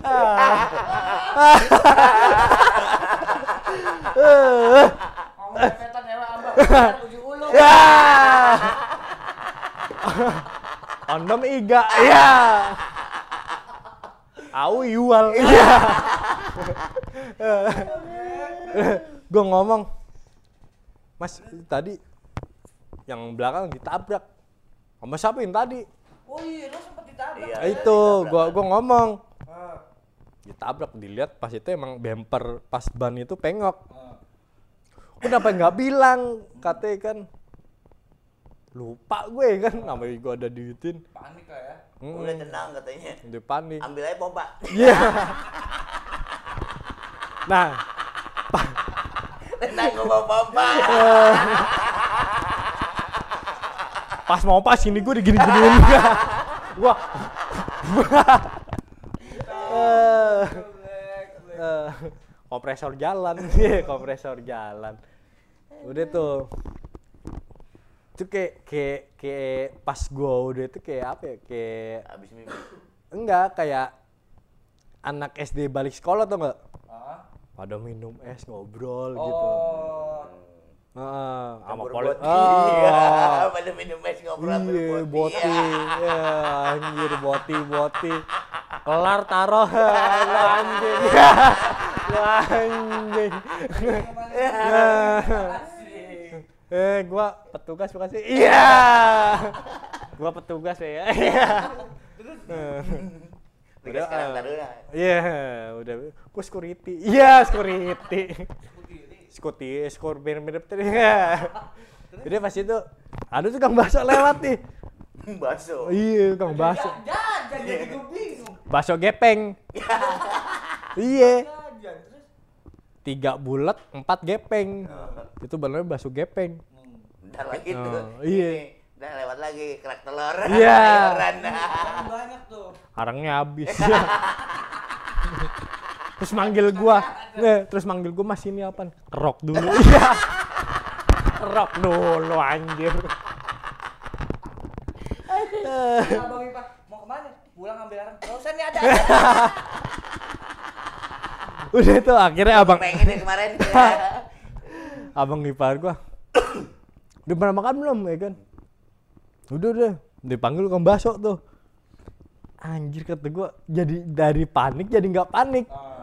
Kondom iga. Ya. Au yual. Ya. Gue ngomong, Mas tadi yang belakang ditabrak. Sama siapa yang tadi? Oh iya, lo sempet ditabrak. Iya. Itu, gua gua ngomong. Ditabrak, dilihat pas itu emang bumper pas ban itu pengok. Kenapa nggak bilang? Katanya kan lupa gue kan namanya gue ada duitin Panik lah ya. Mm, Udah tenang katanya. dia panik Ambil aja pompa. iya nah Tenang gua bawa pompa. pas mau pas ini gue digini giniin Eh, kompresor jalan. Kompresor jalan. Udah tuh. Itu kayak kayak kayak pas gua udah itu kayak apa ya kayak Habis mimpi. enggak kayak anak SD balik sekolah tuh enggak pada minum es ngobrol gitu Oh. Heeh, sama Campur poli boti. Ah. Iya, pada minum es ngobrol Iya, boti. Iya. Ya, anjir boti, boti. Kelar taruh lu anjing. Lu anjing. Asik. Eh, gua petugas bukan sih? Iya. Gua petugas ya. Iya. Tiga sekarang taruh. Iya, udah. Gua security. Iya, security. Security, skor mirip-mirip tadi. Jadi pas itu ada tukang bakso lewat nih. Bakso. Iya, tukang bakso. Jajan jadi gue bingung. Bakso gepeng. iya. Tiga bulat, empat gepeng. Itu bener bakso gepeng. Bentar lagi tuh. Oh, iya. Udah lewat lagi kerak telur. Iya. Kan banyak tuh. Harangnya habis. Terus manggil gua. Eh, terus manggil gua mas ini apa? Kerok dulu. Iya. Kerok dulu anjir. Abang Ipa mau ke mana? Pulang ambil arang. Gak usah nih ada. Udah tuh akhirnya abang Pengen deh kemarin. abang ipar gua. Udah pernah makan belum ya kan? Udah udah. Dipanggil tukang bakso tuh. Anjir kata gua jadi dari panik jadi nggak panik. Ah.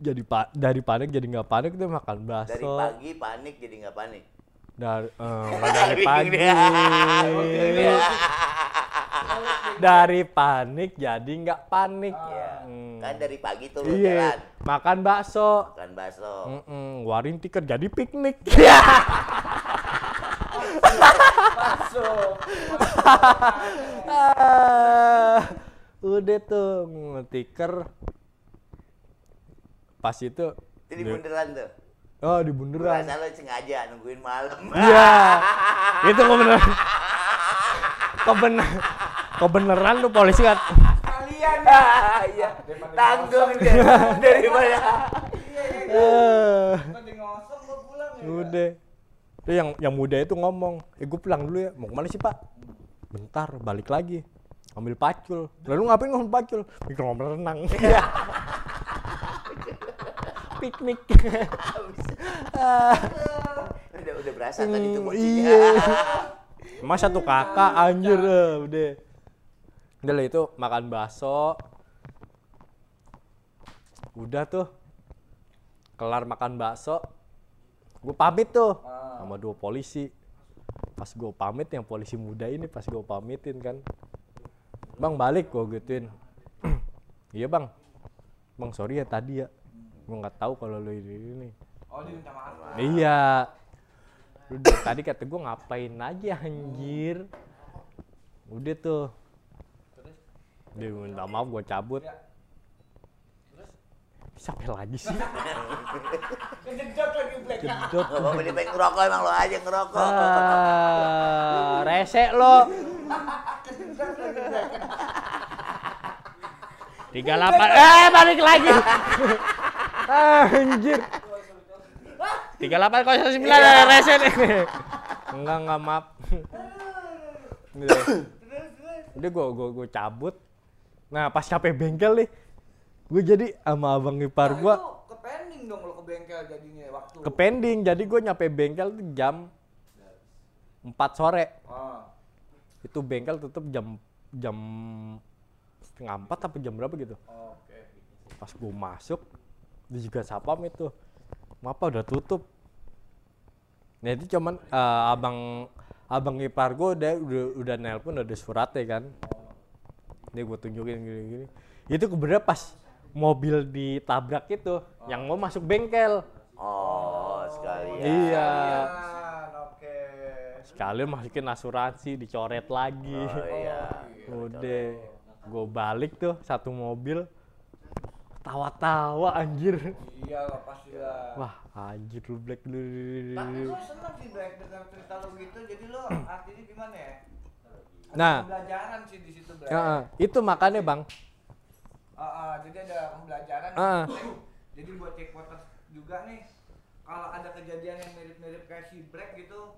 Jadi pa dari panik jadi nggak panik tuh makan bakso. Dari pagi panik jadi nggak panik. Dari, eh, nggak dari pagi. Dari panik jadi nggak panik. Iya. Hmm. Kan dari pagi tuh lu Iya, jalan. makan bakso. Makan bakso. Mm-mm, warin tiket jadi piknik. Ah, Udah tuh tiker. Pas itu Jadi di- bunderan tuh. Oh, di Gua bundaran. rasa lu sengaja nungguin malam. Iya. itu kebenaran. Kebenar kebenaran lu polisi kan. Kalian sekalian. Ah, Iya. Tanggung Eh, gua pulang ya. udah. Terus yang yang muda itu ngomong, eh gue pulang dulu ya. Mau ke mana sih pak? Bentar, balik lagi. Ambil pacul. Lalu ngapain ngomong pacul? Mikir ngomong renang. Iya. Piknik. udah udah berasa tadi tuh Hmm, bocinya. iya. Mas satu kakak anjir udah. Udah lah itu makan bakso. Udah tuh. Kelar makan bakso. Gue pamit tuh sama dua polisi. Pas gue pamit yang polisi muda ini pas gue pamitin kan. Bang balik gue gituin. iya bang. Bang sorry ya tadi ya. Gue nggak tahu kalau lo ini ini. Oh, dia minta maaf. Iya. Lu dari tadi kata gue ngapain aja anjir. Udah tuh. Dia minta maaf gue cabut. Siapa lagi sih? Kejedot lagi Black. Jedot. Gak apa-apa dia pengen ngerokok emang lo aja ngerokok. Ah, rese lo. Tiga delapan, eh balik lagi. Anjir. Tiga delapan kosong sembilan rese nih. Enggak enggak maaf. Udah, udah gue gue gue cabut. Nah pas capek bengkel nih, gue jadi sama abang ipar gue Itu ke pending dong lo ke bengkel jadinya waktu. ke pending jadi gue nyampe bengkel tuh jam 4 sore Ah. itu bengkel tutup jam jam setengah empat apa jam berapa gitu Oke. pas gue masuk dia juga sapam itu. Apa udah tutup. Nah itu cuman eh, abang abang ipar gue udah udah, udah nelpon udah suratnya kan. Ini gue tunjukin gini gini. Itu kebetulan pas mobil ditabrak itu yang mau masuk bengkel. Oh, sekalian. iya. Kalian, Oke. sekalian masukin asuransi dicoret lagi. Oh iya. udah gue balik tuh satu mobil tawa-tawa anjir Iya lah pasti lah. wah anjir lu black lu Tapi gue seneng sih Black dengan cerita lo gitu. Jadi lo artinya gimana ya? Ada Nah. pembelajaran sih di situ Black. Eh, itu makanya bang Ah, ah, jadi ada pembelajaran. Black. Jadi buat cek waters juga nih, kalau ada kejadian yang mirip-mirip kayak si Black gitu,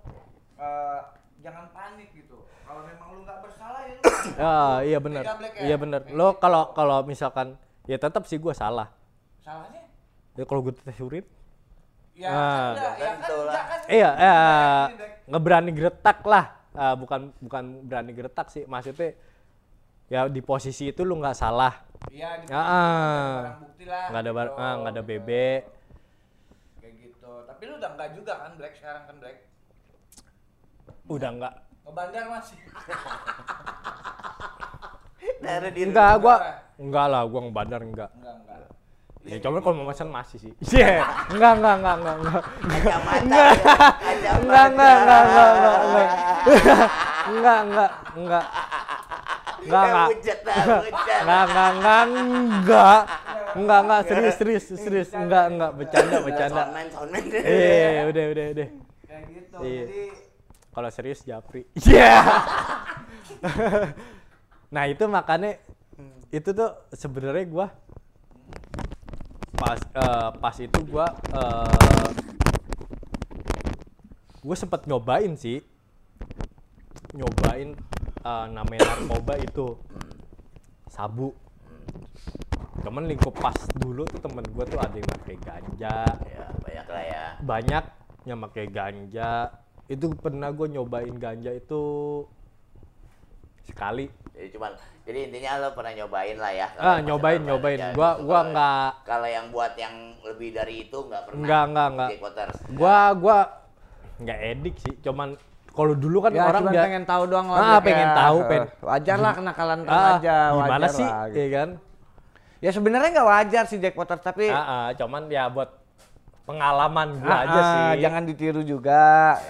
eh, jangan panik gitu. Kalau memang lu nggak bersalah ya lu. ya iya benar ya? iya benar lo kalau kalau misalkan ya tetap sih gue salah Salahnya? ya kalau gue tes urin Ya, Ah. kan, ya, ya kan, enggak kan. iya ya Black. ngeberani geretak lah Ah, bukan bukan berani geretak sih maksudnya ya di posisi itu lu nggak salah Iya, di Ah, barang bukti lah. nggak ada bar gitu. ah, nggak ada BB Kayak gitu. Tapi lu udah enggak juga kan Black sekarang kan Black. udah nggak Ngebandar masih. Dari di enggak gua Enggak lah, gua ngebadar enggak. Enggak, enggak. Ya, cuma kalau mau pesan masih sih. Iya. Yeah. Enggak, enggak, enggak, enggak, enggak. Enggak. Enggak, enggak, enggak, enggak, enggak, enggak. Enggak, enggak, enggak. Enggak, enggak. Enggak, enggak, enggak, enggak. Enggak, enggak, serius, serius, serius. Enggak, enggak, bercanda, bercanda. Iya, iya, iya, udah, udah, udah. Kayak gitu. Iya. Jadi kalau serius Japri. Iya. Nah, itu makanya itu tuh sebenarnya gua pas eh, pas itu gua eh, gue sempet nyobain sih. Nyobain eh, namanya narkoba itu. Sabu. Temen lingkup pas dulu tuh temen gue tuh ada yang pakai ganja. Ya, banyak lah ya. banyak yang pakai ganja. Itu pernah gue nyobain ganja itu sekali Jadi cuman jadi intinya lo pernah nyobain lah ya. ah nyobain nyobain ganja gua gitu. gua nggak Kalau yang buat yang lebih dari itu nggak pernah. Nggak, nggak, nggak. Gua gua nggak edik sih cuman kalau dulu kan ya orang cuma dia- pengen tahu doang Ah, pengen ya. tahu, Eh, pen- wajar lah kenakalan ah, remaja gimana wajar sih lah, gitu. ya kan ya sebenarnya nggak wajar sih Jack Potter tapi ah, ah, cuman ya buat pengalaman gua ah, aja ah, sih jangan ditiru juga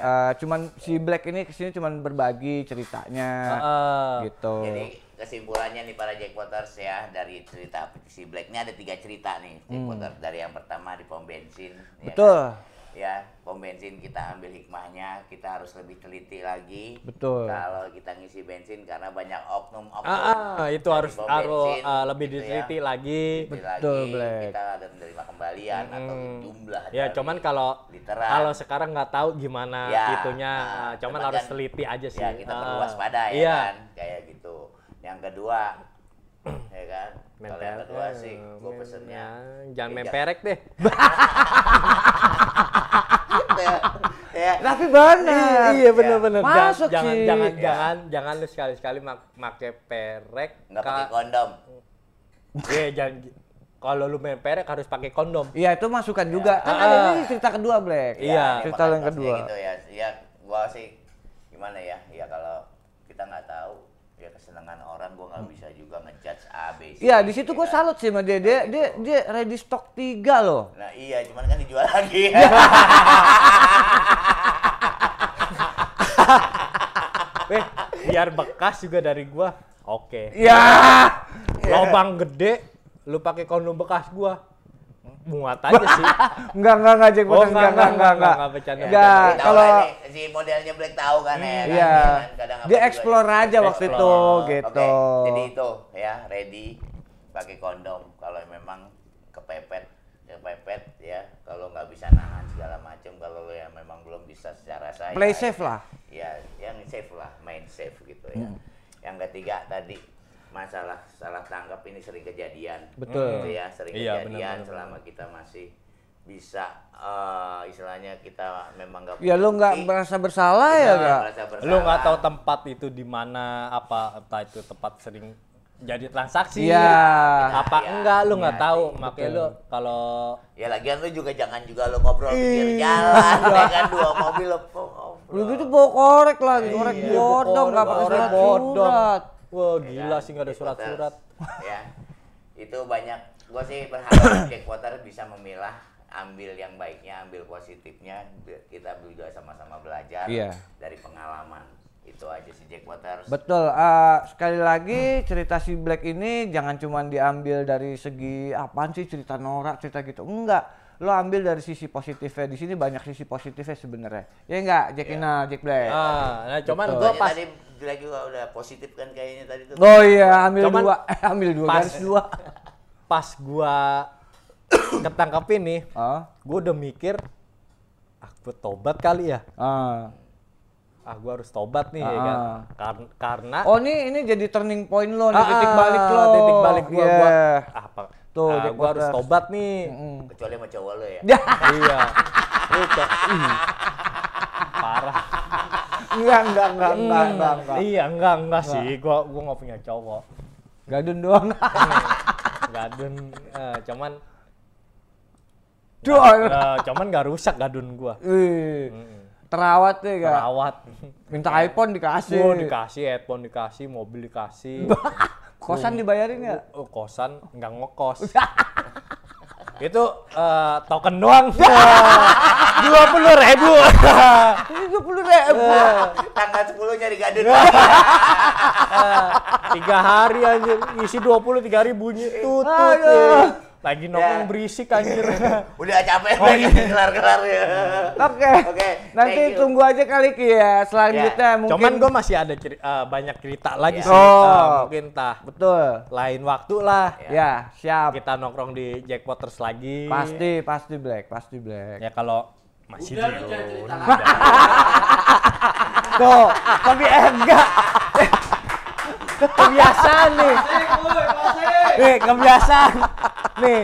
Eh, cuman si Black ini ke sini cuman berbagi ceritanya ah. gitu Jadi kesimpulannya nih para Jack Waters ya dari cerita si Black ini ada tiga cerita nih Jack Waters dari yang pertama di pom bensin. ya betul kan? Ya pom bensin kita ambil hikmahnya kita harus lebih teliti lagi Betul. kalau kita ngisi bensin karena banyak oknum-oknum Ah, ah, itu dari harus harus ah, lebih gitu ya. diteliti lagi. Teliti Betul, lagi Black. kita ada menerima kembalian atau Hmm. jumlah Ya, dari cuman kalau literan. kalau sekarang nggak tahu gimana Ya, itunya, nah, ah, cuman cuman harus kan, teliti aja sih. ya kita perlu Ah, waspada ya iya. kan kayak gitu yang kedua ya kan kalau yang kedua eh, sih gue pesennya ya, jangan ya, memperek deh. ya, ya. Tapi benar. iya bener-bener. Jangan, Masuk jangan, sih. jangan, Ya. jangan, jangan lu sekali-sekali mak make perek. nggak pakai ka- kondom Iya, jangan. Kalau lu main perek harus pakai kondom. Iya itu masukan juga. Kan Ah. ada ini cerita kedua Black. Iya. ini Cerita yang kedua. gitu ya ya gua sih gimana ya ya kalau kesenangan orang gua nggak bisa juga ngejudge A B C Iya di situ gue salut sih sama dia. Dia dia dia ready stock tiga loh. nah iya cuman kan dijual lagi Eh, biar bekas juga dari gua. Oke. Ya. Lobang gede, lu pakai kondom bekas gua. Muat aja sih. Enggak enggak enggak Jack Oh, enggak, enggak enggak enggak enggak, enggak. enggak, bercanda, Enggak, kalau lah nih, si modelnya Black tahu kan ya kan? Iya. Ya kan? Dia juga explore ya. aja waktu itu gitu. Oke, jadi itu ya ready pakai kondom kalau memang kepepet kepepet ya kalau nggak bisa nahan segala macam kalau lo yang memang belum bisa secara saya Play safe lah. ya yang safe lah main safe gitu ya yang ketiga tadi masalah salah tangkap ini sering kejadian Betul. gitu ya sering Iya, kejadian benar-benar. selama kita masih bisa eh, istilahnya kita memang nggak Ya lu nggak merasa bersalah ya bersalah. Lu nggak tahu tempat itu di mana apa entah itu tempat sering jadi transaksi. Iya. Apa Iya, enggak lu nggak iya tahu. sih, Makanya lu kalau Ya lagian lu juga jangan juga lu ngobrol pinggir jalan, ya kan dua mobil lu ngobrol. Lu gitu bawa korek lagi, korek Iya, bodong nggak pakai surat bodong. Wah, Ya gila kan? sih nggak ada surat-surat. ya, itu banyak. Gua sih berharap Jackwater bisa memilah ambil yang baiknya, ambil positifnya. Kita juga sama-sama belajar Iya. dari pengalaman. Itu aja sih Jackwater. Betul. eh, sekali lagi cerita si Black ini jangan cuma diambil dari segi apaan sih cerita norak cerita gitu. Enggak. Lo ambil dari sisi positifnya. Di sini banyak sisi positifnya sebenarnya. Ya enggak, Jack Ina, Jack Black. Ah, nah cuman gua Tadi- pas tadi lagi gua udah positif kan kayaknya tadi tuh. Oh iya, ambil Cuman dua. Eh, ambil dua pas- garis dua. pas gua ketangkap ini, Ah, gua udah mikir ah gua tobat kali ya. ah. Ah gua harus tobat nih ya kan. Ah. Kar- karena Oh ini ini jadi turning point lo, nih, Ah, titik balik lo. Titik balik gua, Iya. gua ah, apa? Tuh, ah, Jack gua harus tobat nih. Mm. Kecuali sama cowok lo ya. Ya, iya. Ih, parah. Enggak, enggak, enggak, enggak, enggak, enggak. Iya, enggak, enggak sih. Gua gua nggak punya cowok. Gadun doang. Gadun eh, cuman Duh. eh, cuman nggak rusak gadun gua. Wih, Mm. terawat deh, Kak. Perawat. Minta iPhone dikasih. Oh, dikasih headphone dikasih, mobil dikasih. Kosan dibayarin nggak? Oh, kosan nggak ngekos. itu eh, token doang. Dua puluh ribu. Dua puluh ribu. Tanggal 10 nyari gadun. tiga hari anjir ngisi dua puluh tiga tutut Aduh. Lagi nongkrong Ya. berisik anjir Udah capek lagi kelar-kelar ya. Oke. Oke, Nanti thank you. tunggu aja kali Ki ya. Selanjutnya mungkin. cuman gue masih ada ceri- eh, banyak cerita lagi Ya. sih Oh. Eh, mungkin tah betul. lain waktu lah Ya, siap. kita nongkrong di Jackpoters lagi Pasti, pasti Black, pasti Black. ya kalau masih Udah lu dulu jangan cerita udah. Tuh, tapi enggak. kebiasaan nih. Nih, kebiasaan. Nih,